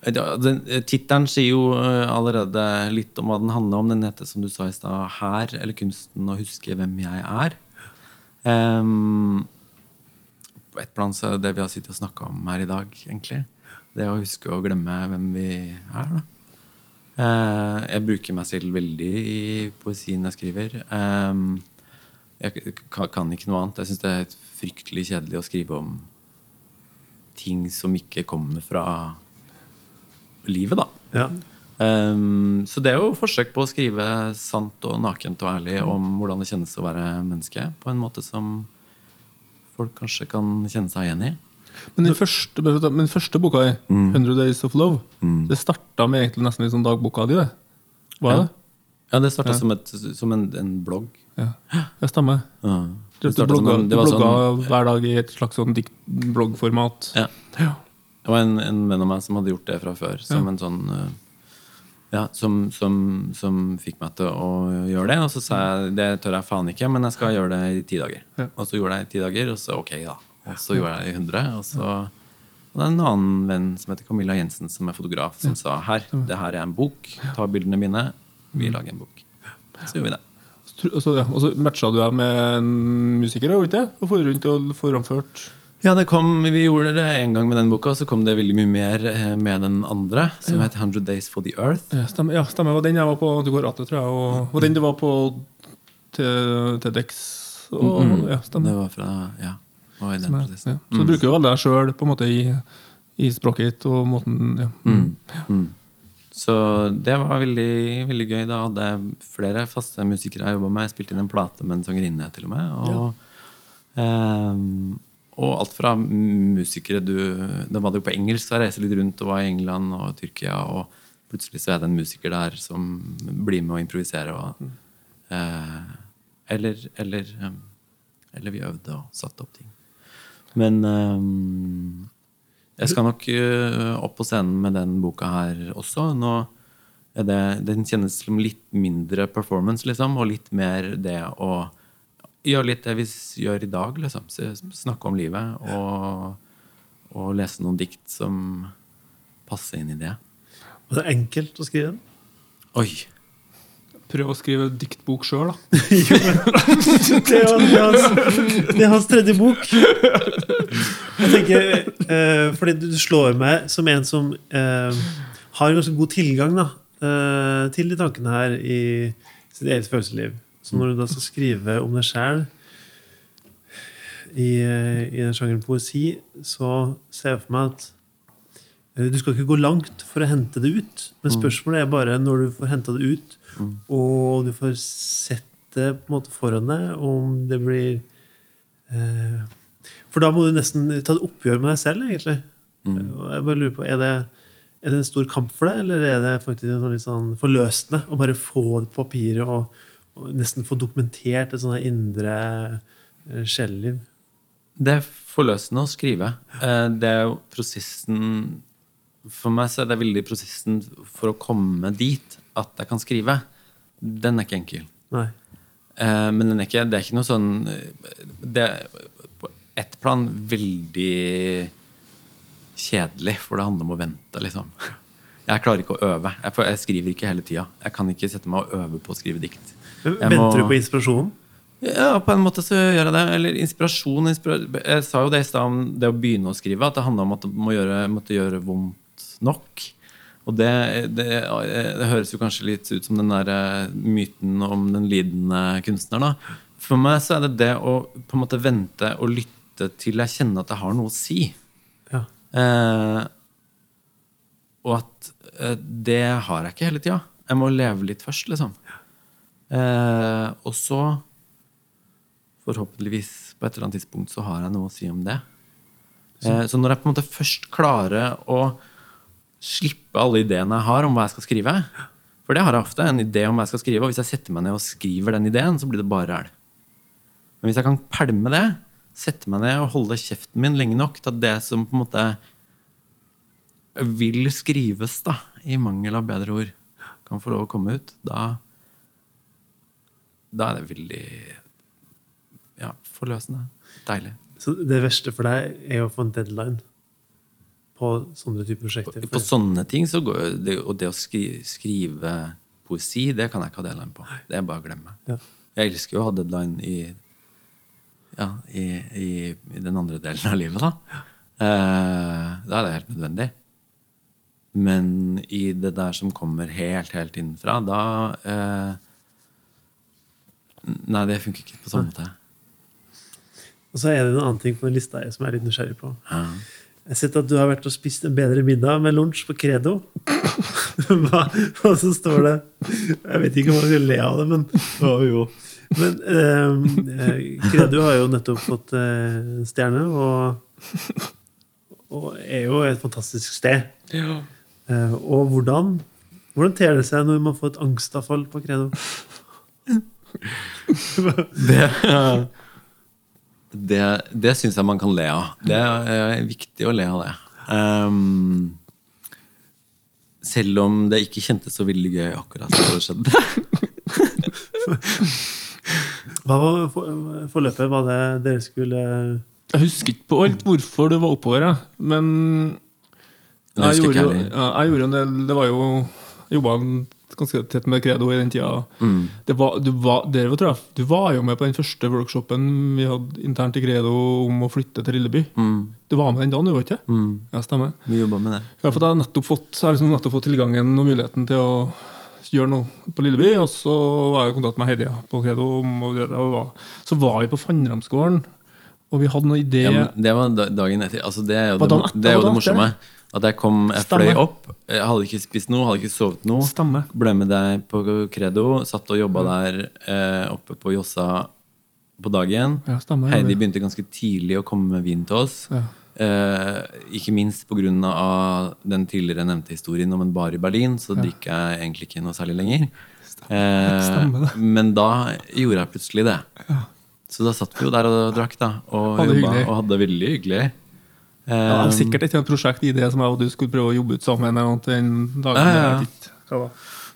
Tittelen sier jo eh, allerede litt om hva den handler om. Den heter, som du sa i stad, 'Her', eller 'Kunsten å huske hvem jeg er'. Um, på et plan så er det det vi har sittet og snakka om her i dag, egentlig. Det å huske å glemme hvem vi er. da. Eh, jeg bruker meg selv veldig i poesien jeg skriver. Ehm, jeg kan ikke noe annet. Jeg syns det er fryktelig kjedelig å skrive om ting som ikke kommer fra livet, da. Ja. Ehm, så det er jo forsøk på å skrive sant og nakent og ærlig om hvordan det kjennes å være menneske, på en måte som folk kanskje kan kjenne seg igjen i. Men den første, men første boka, di, Mm. 100 Days of Love, det starta med egentlig nesten litt sånn dagboka di. det. Var Ja. det? Ja, det starta Ja. som, et, som en, en blogg. Ja, det stemmer. Ja. Du, Det du blogga, en- du det var blogga sånn- hver dag i et slags sånn dikt bloggformat. Ja. Ja. Det var en, en venn av meg som hadde gjort det fra før. Som en sånn eh, Ja, som, som, som fikk meg til å gjøre det. Og så sa jeg det tør jeg faen ikke, men jeg skal gjøre det i ti dager. Ja. Og så gjorde jeg det i ti dager, og så ok, da. Og så gjorde jeg det i 100. Og så og det er en annen venn som heter Camilla Jensen, som er fotograf, som sa her, det her er en bok. Ta bildene mine. Vi lager en bok. Så gjorde vi det. Og så, ja, så matcha du deg med en musiker? Og for rundt og foramført. Ja, det kom, Vi gjorde det en gang med den boka, så kom det veldig mye mer eh, med den andre, som heter 100 Days for the Earth. Ja, stemmer. Ja, stemme. Det var den jeg var på Dekoratet, tror jeg. Og, og den du var på TEDx. Og, Mm. ja, stemmer. Det var fra Ja. Og i den Ja, prosessen. ja. Så du bruker jo veldig deg sjøl på en måte i, i språket ditt og måten ja. Mm. Mm. Så det var veldig, veldig gøy. Da hadde jeg flere faste musikere jeg jobba med. Jeg spilte inn en plate med en sangerinne, til og med. Og, ehm, og alt fra musikere du Da var det jo på engelsk, så jeg reiste litt rundt og var i England og Tyrkia. Og plutselig så er det en musiker der som blir med å improvisere. Og, eh, eller, eller, eller vi øvde og satte opp ting. Men eh, jeg skal nok øh, opp på scenen med den boka her også. Nå det, Den kjennes som litt mindre performance, liksom, og litt mer det å gjøre litt det vi gjør i dag. liksom. Snakke om livet og, og lese noen dikt som passer inn i det. Var det enkelt å skrive den. Oi! Prøv å skrive diktbok sjøl, da. Det er, det, er hans, det er hans tredje bok. Jeg tenker, eh, fordi du slår meg som en som eh, har ganske god tilgang da, eh, til de tankene her i, sitt eget følelsesliv. Så når du da skal skrive om deg sjæl i, i den sjangeren poesi, så ser jeg for meg at eh, du skal ikke gå langt for å hente det ut. Men spørsmålet er bare når du får henta det ut, og du får sett det på en måte foran deg, om det blir eh, For da må du nesten ta et oppgjør med deg selv, egentlig. Og jeg bare lurer på, er det, er det en stor kamp for deg, eller er det faktisk noe litt sånn forløsende å bare få det på papiret og nesten få dokumentert et sånt indre eh, sjeleliv? Det er forløsende å skrive. Eh, Det er jo prosessen For meg så er det veldig prosessen for å komme dit at jeg kan skrive. Den er ikke enkel. Nei. Eh, Men den er ikke, det er ikke noe sånn Det er på ett plan veldig kjedelig, for det handler om å vente, liksom. Jeg klarer ikke å øve. Jeg skriver ikke hele tida. Jeg kan ikke sette meg og øve på å skrive dikt. Venter må- du på inspirasjonen? Ja, på en måte så gjør jeg det. Eller inspirasjon. inspira jeg sa jo det i stad om det å begynne å skrive, at det handla om at det må gjøre, måtte gjøre vondt nok. Og det, det, det høres jo kanskje litt ut som den der eh, myten om den lidende kunstneren. da. For meg så er det det å på en måte vente og lytte til jeg kjenner at jeg har noe å si. Ja. Eh, og at eh, det har jeg ikke hele tida. Jeg må leve litt først, liksom. Eh, og så, forhåpentligvis på et eller annet tidspunkt, så har jeg noe å si om det. Eh, så når jeg på en måte først klarer å slippe alle ideene jeg har om hva jeg skal skrive For det har jeg ofte, en idé om hva jeg skal skrive, og hvis jeg setter meg ned og skriver den ideen, så blir det bare ræl. Men hvis jeg kan pælme det, sette meg ned og holde kjeften min lenge nok til at det som på en måte vil skrives, da, i mangel av bedre ord, kan få lov å komme ut, da Da er det veldig ja, forløsende. Deilig. Så det verste for deg er å få en deadline på sånne typer prosjekter? På sånne ting så går det, Og det å skri, skrive poesi, det kan jeg ikke ha deadline på. Det er bare å glemme. Ja. Jeg elsker jo å ha deadline i, ja, i, i, i den andre delen av livet, da. Eh, da er det helt nødvendig. Men i det der som kommer helt, helt innenfra, da eh, Nei, det funker ikke på sånn måte. Og så er det en annen ting på den lista jeg som jeg er litt nysgjerrig på. Ja. Jeg har sett at du har vært og spist en bedre middag med lunsj på Credo. Hva, og så står det Jeg vet ikke om man skal le av det, men oh, jo. Men eh, Credo har jo nettopp fått eh, stjerne, og, og er jo et fantastisk sted. Eh, og hvordan, hvordan ter det seg når man får et angstavfall på Credo? Det, det, det syns jeg man kan le av. Det er viktig å le av det. Um, selv om det ikke kjentes så veldig gøy akkurat da det skjedde. Hva var for, forløpet? Var det dere skulle Jeg husker ikke på alt hvorfor det var oppover, jeg. men jeg husker gjorde, jo, jeg jeg gjorde en del Det var jo Jeg jobba ganske tett med Credo i den tida. Mm. Det var, du, var, jeg, du var jo med på den første workshopen vi hadde internt i Credo om å flytte til Lilleby. Mm, Du var med den dagen, du var ikke? mm. Ja, stemmer. Vi jobba med det. Ja, for jeg har nettopp fått, har liksom nettopp fått tilgangen og muligheten til å gjøre noe på Lilleby. Og så var jeg i kontakt med Heidi på Credo. det, og var- Så var vi på Fandramsgården, og vi hadde noen ideer. Ja, det var dagen etter. Altså, det er jo det, det, er jo var det det morsomme. At jeg kom, jeg Stamme. fløy opp, jeg hadde ikke spist noe, hadde ikke sovet noe. Stamme. Ble med deg på Credo, satt og jobba der eh, oppe på Jossa på dagen. Ja, stemmer. Heidi begynte ganske tidlig å komme med vin til oss. Ja. Eh, ikke minst pga. den tidligere nevnte historien om en bar i Berlin. Så drikker jeg egentlig ikke noe særlig lenger. Eh, Stemmer det. men da gjorde jeg plutselig det. Så da satt vi jo der og drakk da og, jobba, og hadde det veldig hyggelig. Ja, det var Eh, sikkert et prosjekt i det som jeg og du skulle prøve å jobbe ut sammen. Den dagen. Ja, ja, ja.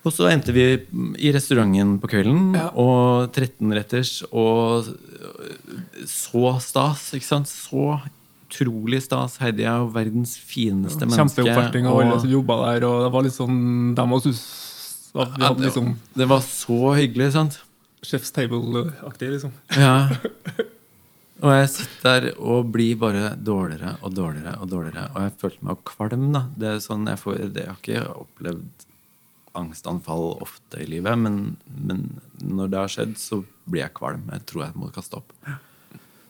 Og så endte vi i restauranten på kvelden, Ja. og 13-retters, og så stas, ikke sant? Så utrolig stas. Heidi er jo verdens fineste menneske. Kjempeoppvarting av alle som jobba der. Og det var litt sånn dem og sus. det, liksom det var så hyggelig, sant? Chef's Table-aktig, liksom. Ja. Og jeg sitter der og blir bare dårligere og dårligere og dårligere. Og jeg følte meg kvalm, da. Det er sånn jeg, får, det, jeg har ikke opplevd angstanfall ofte i livet, men, men når det har skjedd, så blir jeg kvalm. Jeg tror jeg må kaste opp.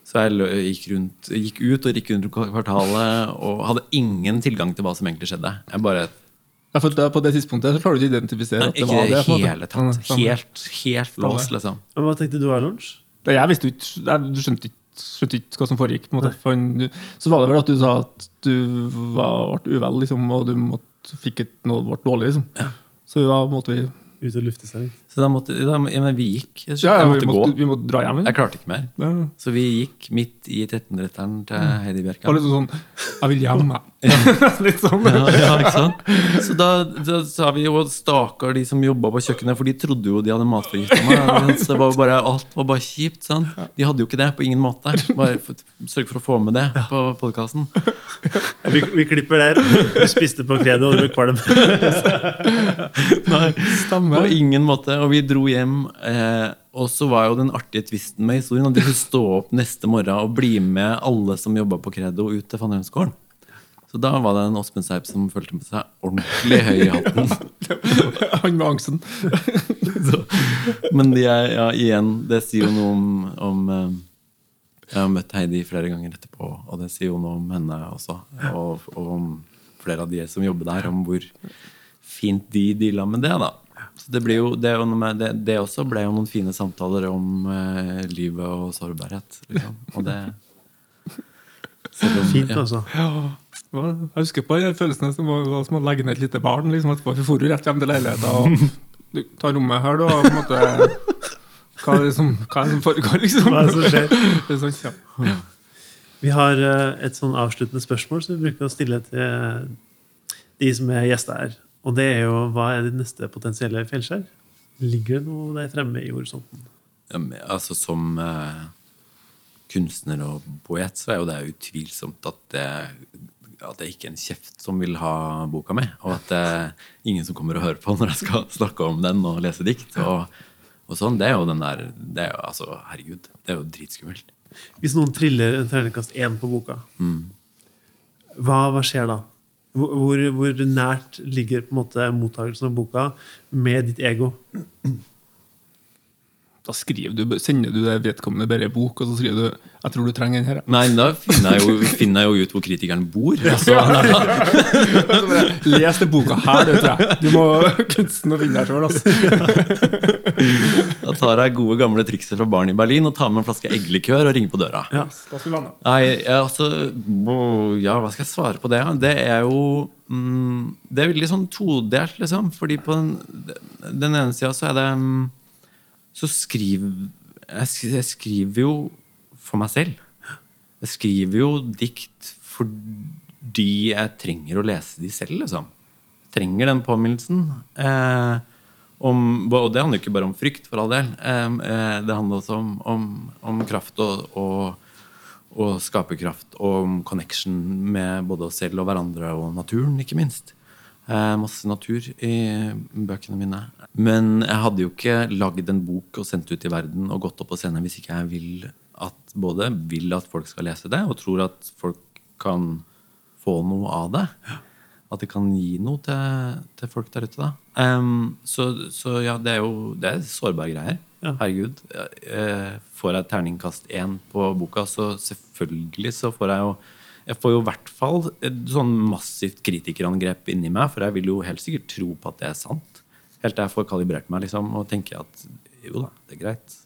Så jeg gikk, rundt, gikk ut og gikk rundt kvartalet og hadde ingen tilgang til hva som egentlig skjedde. Jeg bare Ja, for På det tidspunktet så klarer du ikke å identifisere at det Ikke var det. Ikke i hele tatt. Helt, helt låst, liksom. Hva tenkte du, Arlons? Jeg visste ikke jeg, Du skjønte ikke, skjønte ikke hva som foregikk. For så var det vel at du sa at du var, ble uvel, liksom, og du måtte, fikk et, noe ble dårlig. Liksom. Så da måtte vi Ut og lufte seg? Så da måtte da, ja, men vi gikk. Jeg, Ja, ja, måtte vi, gå. måtte, vi måtte dra hjem. Jeg klarte ikke mer. Ja. Så vi gikk midt i 13-retteren til Heidi Det var Bjerkan. litt sånn Jeg vil hjem, jeg. litt sånn. Ja, ja, ikke sant? Så da, da sa vi jo stakkar de som jobba på kjøkkenet, for de trodde jo de hadde matforgifta meg. Så var bare, alt var bare kjipt. sant? De hadde jo ikke det på ingen måte. Bare Sørg for å få med det på podkasten. Vi, vi klipper der. Du spiste på kredo, og du ble kvalm. Nei, Stemmer. ingen måte. Og vi dro hjem. Eh, og så var jo den artige tvisten med historien at de skulle stå opp neste morgen og bli med alle som jobba på Credo, ut til Fannremsgården. Så da var det en Åsmund Seip som følte med seg ordentlig høy i hatten. Han med angsten. Så, men de er, ja, igjen, det sier jo noe om, om eh, Jeg har møtt Heidi flere ganger etterpå, og det sier jo noe om henne også. Og, og om flere av de som jobber der, om hvor fint de deala med det. da. Så det, blir jo, det, jo med, det, det også ble jo noen fine samtaler om eh, livet og sårbarhet. Liksom. Og det om- Fint, altså. Ja. ja. Jeg husker på den følelsen som var var som å legge ned et lite barn. Liksom, etterpå. Vi for jo rett hjem til leiligheten og du tar rommet her, da. På en måte, hva, er det som, hva er det som foregår, liksom? Hva er det som skjer? Det er sånn, ja. Vi har eh, et sånn avsluttende spørsmål som vi bruker å stille til de som er gjester her. Og det er jo hva er ditt neste potensielle fjellskjær? Ligger det noe der fremme i horisonten? Ja, men, altså Som eh, kunstner og poet så er jo det utvilsomt at det, at det ikke er en kjeft som vil ha boka mi. Og at det er ingen som kommer og hører på når jeg skal snakke om den og lese dikt. Og, og sånn, Det er jo den der det er jo, altså, Herregud, det er jo dritskummelt. Hvis noen triller en terningkast én på boka, hva, hva skjer da? Hvor, hvor, nært ligger på en måte mottakelsen av boka med ditt ego? Da skriver du, sender du det vedkommende bare bok, og så skriver du 'Jeg tror du trenger den her'. Nei, da finner jeg jo, finner jeg jo ut hvor kritikeren bor. Altså, Les den boka her, det tror jeg. Du må kunsten å finne deg sjøl. Altså. da tar jeg gode, gamle trikset fra barn i Berlin og tar med en flaske eggelikør og ringer på døra. Ja. Da skal vi. Nei, altså Ja, hva skal jeg svare på det? Det er jo mm, Det er veldig sånn todelt, liksom. Fordi på den, den ene sida så er det mm, Så skriver jeg, skriver jo for meg selv. Jeg skriver jo dikt fordi jeg trenger å lese de selv, liksom. Jeg trenger den påminnelsen. Eh, om, og det handler jo ikke bare om frykt, for all del. Eh, eh, det handler også om, om, om kraft og, og, og skaperkraft og om connection med både oss selv og hverandre og naturen, ikke minst. Eh, masse natur i bøkene mine. Men jeg hadde jo ikke lagd en bok og sendt ut i verden og gått opp på scenen hvis ikke jeg vil at både vil at folk skal lese det, og tror at folk kan få noe av det. At det kan gi noe til, til folk der ute. Em, så, så ja, det er jo det er sårbare greier. Ja. Herregud. Eh, får jeg terningkast én på boka, så selvfølgelig så får jeg jo jeg får jo i hvert fall et sånn massivt kritikerangrep inni meg, for jeg vil jo helt sikkert tro på at det er sant. Helt til jeg får kalibrert meg liksom, og tenker at jo da, det er greit.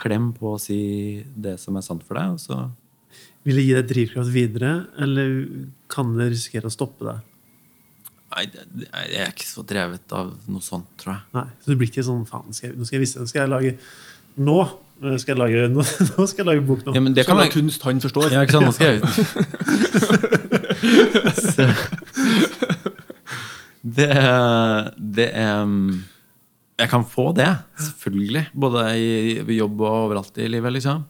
Klem på å si det som er sant for deg, og så Vil det gi deg drivkraft videre, eller kan det risikere å stoppe deg? Nei, jeg er ikke så drevet av noe sånt, tror jeg. Nei, så det blir ikke sånn faen, skal jeg, nå skal jeg vise, nå skal jeg lage Nå skal jeg lage, nå, nå skal jeg lage bok nå. Ja, men det Kan være jeg... kunst han forstår. Ja, ikke sant? Nå skal jeg ut det, det er Jeg kan få det, selvfølgelig. Både i jobb og overalt i livet, liksom.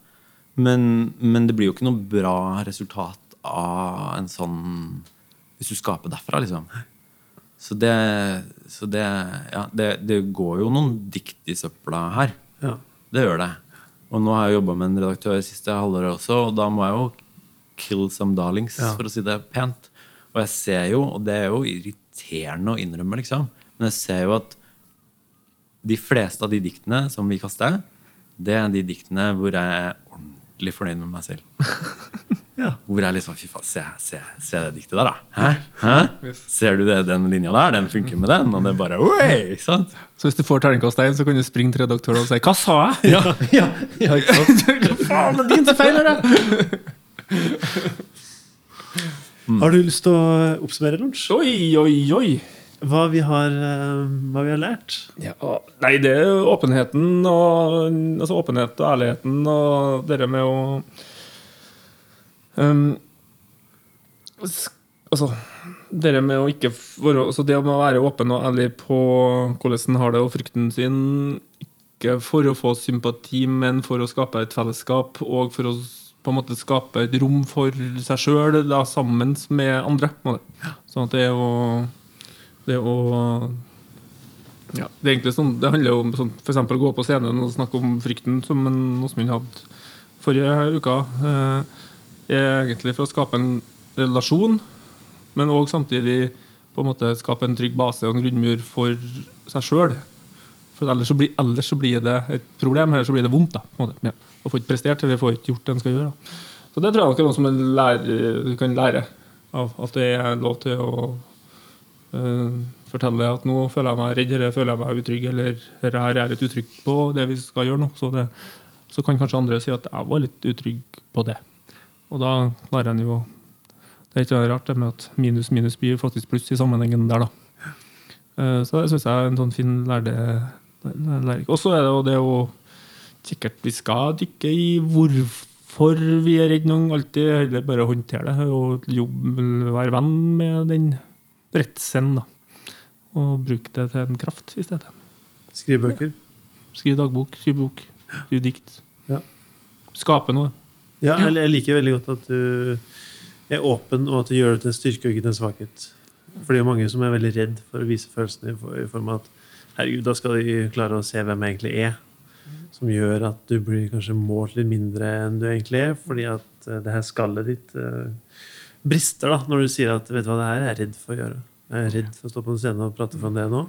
Men, men det blir jo ikke noe bra resultat av en sånn Hvis du skaper derfra, liksom. Så det, så det Ja, det, det går jo noen dikt i søpla her. Ja. Det gjør det. Og nå har jeg jobba med en redaktør siste halvåret også, og da må jeg jo kill some darlings, Ja. for å si det pent. Og jeg ser jo, og det er jo irriterende å innrømme, liksom, Men jeg ser jo at de fleste av de diktene som vi kaster, det er de diktene hvor jeg er ordentlig fornøyd med meg selv. Ja. Hvor jeg liksom Fy faen, se, se, se det diktet der, da. Hæ? Hæ? Ser du det, den linja der? Den funker med den. Og det er bare Oi! Ikke sant? Så hvis du får terningkast én, så kan du springe til redaktøren og si 'Hva sa jeg?' Ja, ja, ja ikke sant? Hva faen, det er din som feiler det! Har du lyst til å oppsummere, Lunsj? Oi, oi, oi. Hva vi har, eh, hva vi har lært? Ja, nei, det er jo åpenheten og Altså åpenhet og ærligheten og det med å um, Altså det med å ikke være altså Det med å være åpen og ærlig på hvordan en har det og frykten sin, ikke for å få sympati, men for å skape et fellesskap og for å på en måte skape et rom for seg sjøl sammen med andre. Sånn at det å det å ja, det er egentlig sånn, det handler jo om sånn, for eksempel å gå på scenen og snakke om frykten, som Åsmund hadde forrige uka. Eh, er egentlig for å skape en relasjon, men òg samtidig på en måte skape en trygg base og en grunnmur for seg sjøl. For ellers så, blir, ellers så blir det et problem, eller så blir det vondt. da, på. Ja. Og får ikke prestert, eller får ikke gjort det en skal gjøre. Da. Så det tror jeg er noe som lærer, kan lære av. At det er lov til å uh, fortelle at nå føler jeg meg redd, eller føler jeg meg utrygg, eller her er litt utrygg på det vi skal gjøre nå. Så, det, så kan kanskje andre si at jeg var litt utrygg på det. Og da klarer en jo Det er ikke noe rart det med at minus minus blir faktisk pluss i sammenhengen der, da. Eh, Så det syns jeg er en sånn fin lærdom. Og så er det jo det å Sikkert vi skal dykke i hvorfor vi er redd noen. Alltid heller bare håndtere det og jobbe, være venn med den redselen. da. Og bruke det til en kraft i stedet. Skrive bøker? Skriv dagbok, skrive bok, skrive dikt. Ja. Skape noe. Ja, jeg jeg liker veldig godt at du er åpen, og at du gjør det til en styrke og ikke til en svakhet. For det er jo mange som er veldig redd for å vise følelsene i form av at herregud, da skal de klare å se hvem jeg egentlig er. Som gjør at du blir kanskje målt litt mindre enn du egentlig er, fordi at eh, det her skallet ditt uh, brister da, når du sier at vet du hva, det her er jeg redd for å gjøre. Jeg er redd for å stå på en scene og prate om det nå.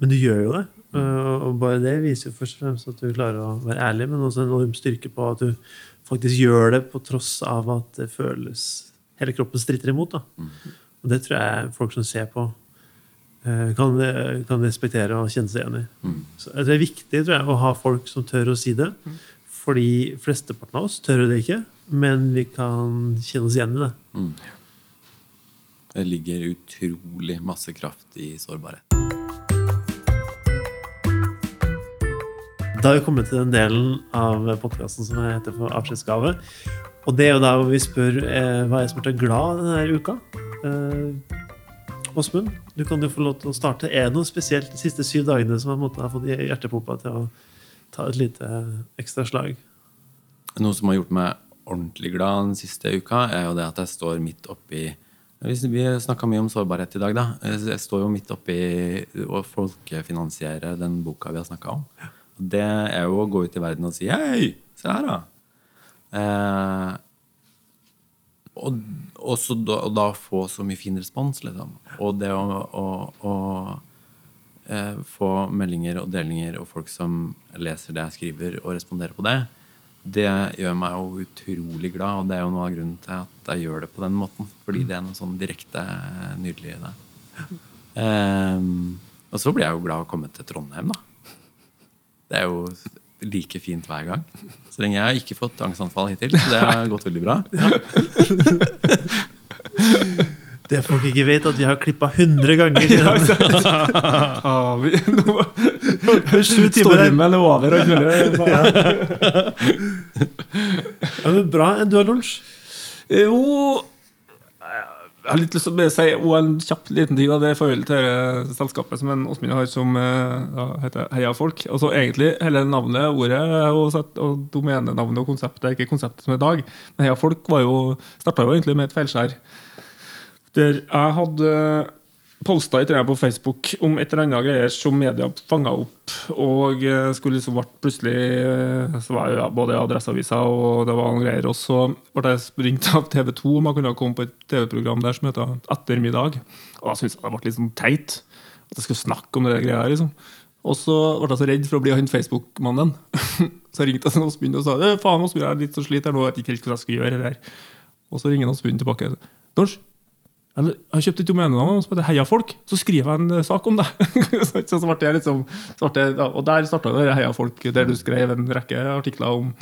Men du gjør jo det. Uh, Og bare det viser jo først og fremst at du klarer å være ærlig, men også en enorm styrke på at du faktisk gjør det på tross av at det føles Hele kroppen stritter imot. da. Og det tror jeg folk som ser på, eh, kan, kan respektere og kjenne seg igjen i. Så det er viktig tror jeg, å ha folk som tør å si det. Fordi flesteparten av oss tør det ikke, men vi kan kjenne oss igjen i det. Det ligger utrolig masse kraft i sårbarhet. Da har vi kommet til den delen av podkasten som heter for avskjedsgave. Og det er jo da hvor vi spør eh, hva er det som gjort deg glad denne uka. Eh, Åsmund, du kan jo få lov til å starte. Er det noe spesielt de siste syv dagene som har måttet ha fått hjertepumpa til å ta et lite ekstra slag? Noe som har gjort meg ordentlig glad den siste uka, er jo det at jeg står midt oppi Vi snakka mye om sårbarhet i dag. da. Jeg står jo midt oppi å folkefinansiere den boka vi har snakka om. Og Det er jo å gå ut i verden og si 'hei, se her', da. Eh, og, og, så og da få så mye fin respons, liksom. Og det å, å, å eh, få meldinger og delinger og folk som leser det jeg skriver, og responderer på det, det gjør meg jo utrolig glad, og det er jo noe av grunnen til at jeg gjør det på den måten. Fordi det er noe sånn direkte nydelig i det. Eh, og så blir jeg jo glad å komme til Trondheim, da. Det er jo like fint hver gang. Så lenge jeg har ikke fått angstanfall hittil. Så det har gått veldig bra. Det folk ikke vet, at vi har klippa 100 ganger. Ja? Ah, vi, nå, Sju timer stormen er over. Og knuller. Ja, Ja, bra. Du har lunsj? Jo Jeg har litt lyst til å si og en kjapp liten ting. Da. Det er i til det selskapet som Åsmund har, som ja, heter Heia Folk. Altså Egentlig hele navnet, ordet og, og domenenavnet og konseptet er ikke konseptet som er i dag. Men Heia Folk var jo, starta jo egentlig med et feilskjær. Der jeg hadde posta et eller annet på Facebook om et eller annet greier som media fanga opp og eh, skulle liksom ble plutselig eh, Så var ja, både Adresseavisa og det var noen greier. Og så ble jeg ringt av TV 2 om jeg kunne komme på et TV-program der som heter Ettermiddag. Og da syntes jeg det ble litt sånn teit at jeg skulle snakke om det greia her. liksom. Og så ble jeg så redd for å bli han Facebook-mannen. så jeg ringte Åsmund og sa «Eh, faen Åsmund, jeg er litt så sliter nå, jeg vet ikke helt hva jeg skal gjøre. det her. Og så ringer Åsmund tilbake. Dors, jeg har kjøpt et domenenavn som heter Heiafolk. Så skriver jeg en eh, sak om det. så ble jeg liksom, jeg, og der starta det Heiafolk, der du skrev en rekke artikler om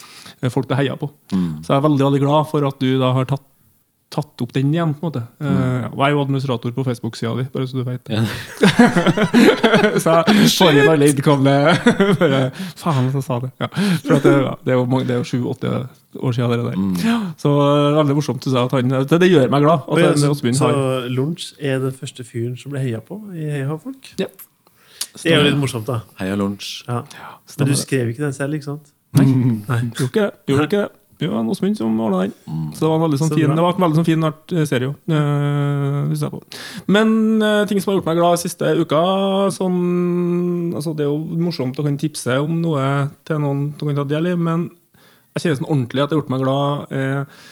eh, folk du heia på. Mm. Så jeg er veldig veldig glad for at du da har tatt, tatt opp den igjen. på en måte. Eh, og jeg er jo administrator på Facebook-sida di, bare så du vet. Ja. så jeg får inn alle innkomne bare, Faen, så sa det. Ja. For at det, ja, det er jo mange- det er jo sju-åtte år siden allerede. Mm. Så eh, veldig morsomt du sa at han Det, det gjør meg glad. At ja, så Åsmund så Lunsj er den første fyren som ble heia på i Heiafolk? Ja. Det er jo litt morsomt, da. Heia lunsj. Ja. Men du skrev ikke den selv, ikke sant? Nei, gjorde ikke det. Gjorde ikke det. Det var en Åsmund som ordna den. Så det var en veldig sånn Så fin, det var en veldig sånn fin art eh, serie òg. Men øh, ting som har gjort meg glad siste uka sånn, altså Det er jo morsomt å kunne tipse om noe til noen som kan ta del i, men jeg kjenner sånn ordentlig at det har gjort meg glad. Eh,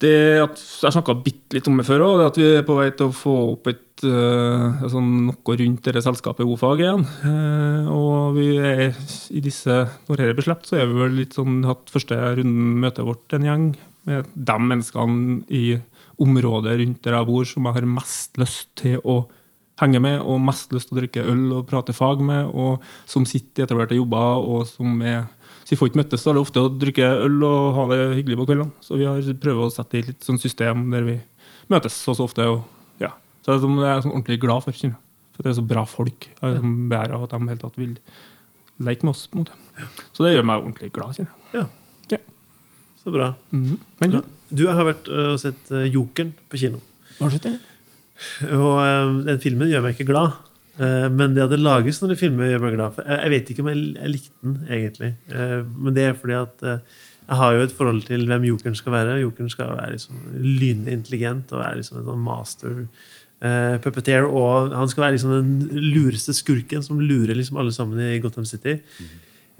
det at, jeg snakka bitte litt om det før òg, at vi er på vei til å få opp et uh, sånn noe rundt dette selskapet O-fag igjen. Uh, og vi er i disse, når dette blir sluppet, så er vi vel litt sånn hatt første runden møtet vårt en gjeng med de menneskene i området rundt der jeg bor som jeg har mest lyst til å henge med, og mest lyst til å drikke øl og prate fag med, og som sitter i etablerte jobber, og som er så vi får ikke møttes så er det ofte å drikke øl og ha det hyggelig på kveldene. Så vi har prøvd å sette i litt sånn system der vi møtes så så ofte. Og, ja. Så det er, jeg er sånn ordentlig glad for, kjenner. For det er så bra folk. Jeg er sånn beæret av at de helt tatt vil leke med oss. på en måte. Så det gjør meg ordentlig glad, kjenner jeg. Ja. Ja. Så bra. Mhm. Men Ja. du, har vært øh, og sett øh, Jokeren på kino. har du sett det? Og øh, den filmen gjør meg ikke glad. Eh, Men det at det lages sånne filmer, gjør meg glad. For jeg vet ikke om jeg, jeg likte den, egentlig. Eh, Men det er fordi at eh, jeg har jo et forhold til hvem jokeren skal være. Jokeren skal være liksom lynintelligent og være liksom en sånn master puppeteer. Og han skal være liksom den lureste skurken som lurer liksom alle sammen i Gotham City.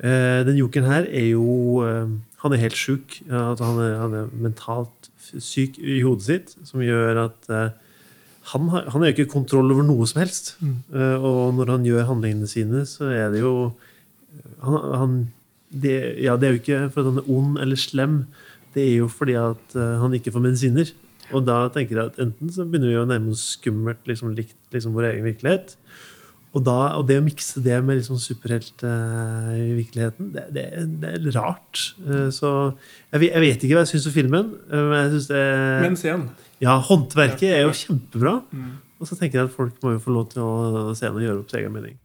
Eh, den jokeren her er jo Han er helt sjuk. Han, er, han er mentalt syk i hodet sitt, som gjør at han har, han har jo ikke kontroll over noe som helst. Eh, og når han gjør handlingene sine, så er det jo han, han, det, Ja, det er jo ikke for at han er ond eller slem. Det er jo fordi at eh, han ikke får medisiner. Og da tenker jeg at enten så begynner vi å nærme oss skummelt, liksom likt liksom vår egen virkelighet. Og, da, og det å mikse det med liksom superhelt uh, det, det, det er rart. Uh, så jeg, jeg vet ikke hva jeg syns om filmen. eh, men jeg synes det Men scenen. Ja, håndverket er jo kjempebra. Og så tenker jeg at folk må jo få lov til å se noe og gjøre opp sin egen mening.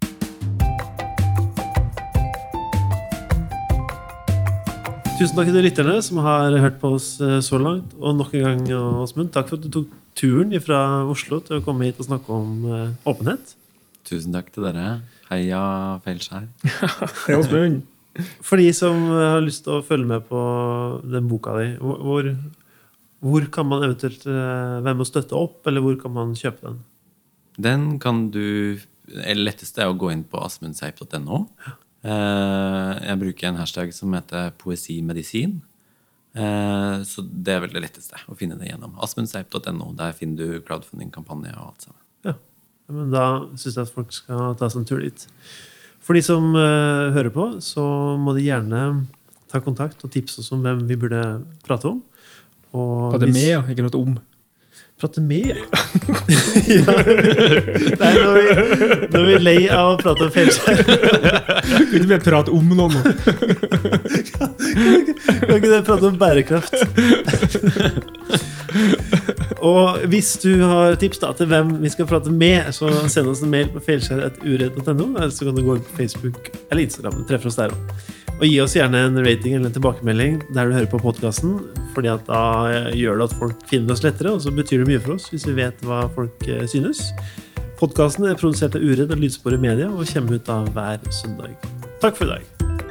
Tusen takk til lytterne som har hørt på oss eh, så langt. Og nok en gang, Åsmund, takk for at du tok turen fra Oslo til å komme hit og snakke om eh, åpenhet. Tusen takk til dere. Heia Feilskjær. Heia Åsmund. For de som eh, har lyst til å følge med på den boka di, hvor, hvor, kan man eventuelt eh, være med å støtte opp, eller hvor kan man kjøpe den? Den kan du eller letteste er å gå inn på asmundseip.no. Eh, jeg bruker en hashtag som heter poesimedisin. Eh, så det er vel det letteste å finne det gjennom. asmundseip.no. Der finner du crowdfunding-kampanje og alt sammen. Ja, men da syns jeg at folk skal ta seg en tur dit. For de som hører på, så må de gjerne ta kontakt og tipse oss om hvem vi burde prate om. Prate med, ja. Ikke noe om. Prate med? ja. Nei, nå er, vi, nå er vi lei av å prate om feilskjær. Kunne ikke bare prate om noe nå. Kan ikke dere prate om bærekraft? Og hvis du har tips da, til hvem vi skal prate med, så send oss en mail på fjellskjær.uredd.no, Eller så kan du gå inn på Facebook eller Instagram. Du treffer oss der også. Og gi oss gjerne en rating eller en tilbakemelding der du hører på podkasten. Fordi at da gjør det at folk finner oss lettere, og så betyr det mye for oss hvis vi vet hva folk eh, synes. Podkasten er produsert av Uredd og Lydsporet Media og kommer ut da hver søndag. Takk for i dag.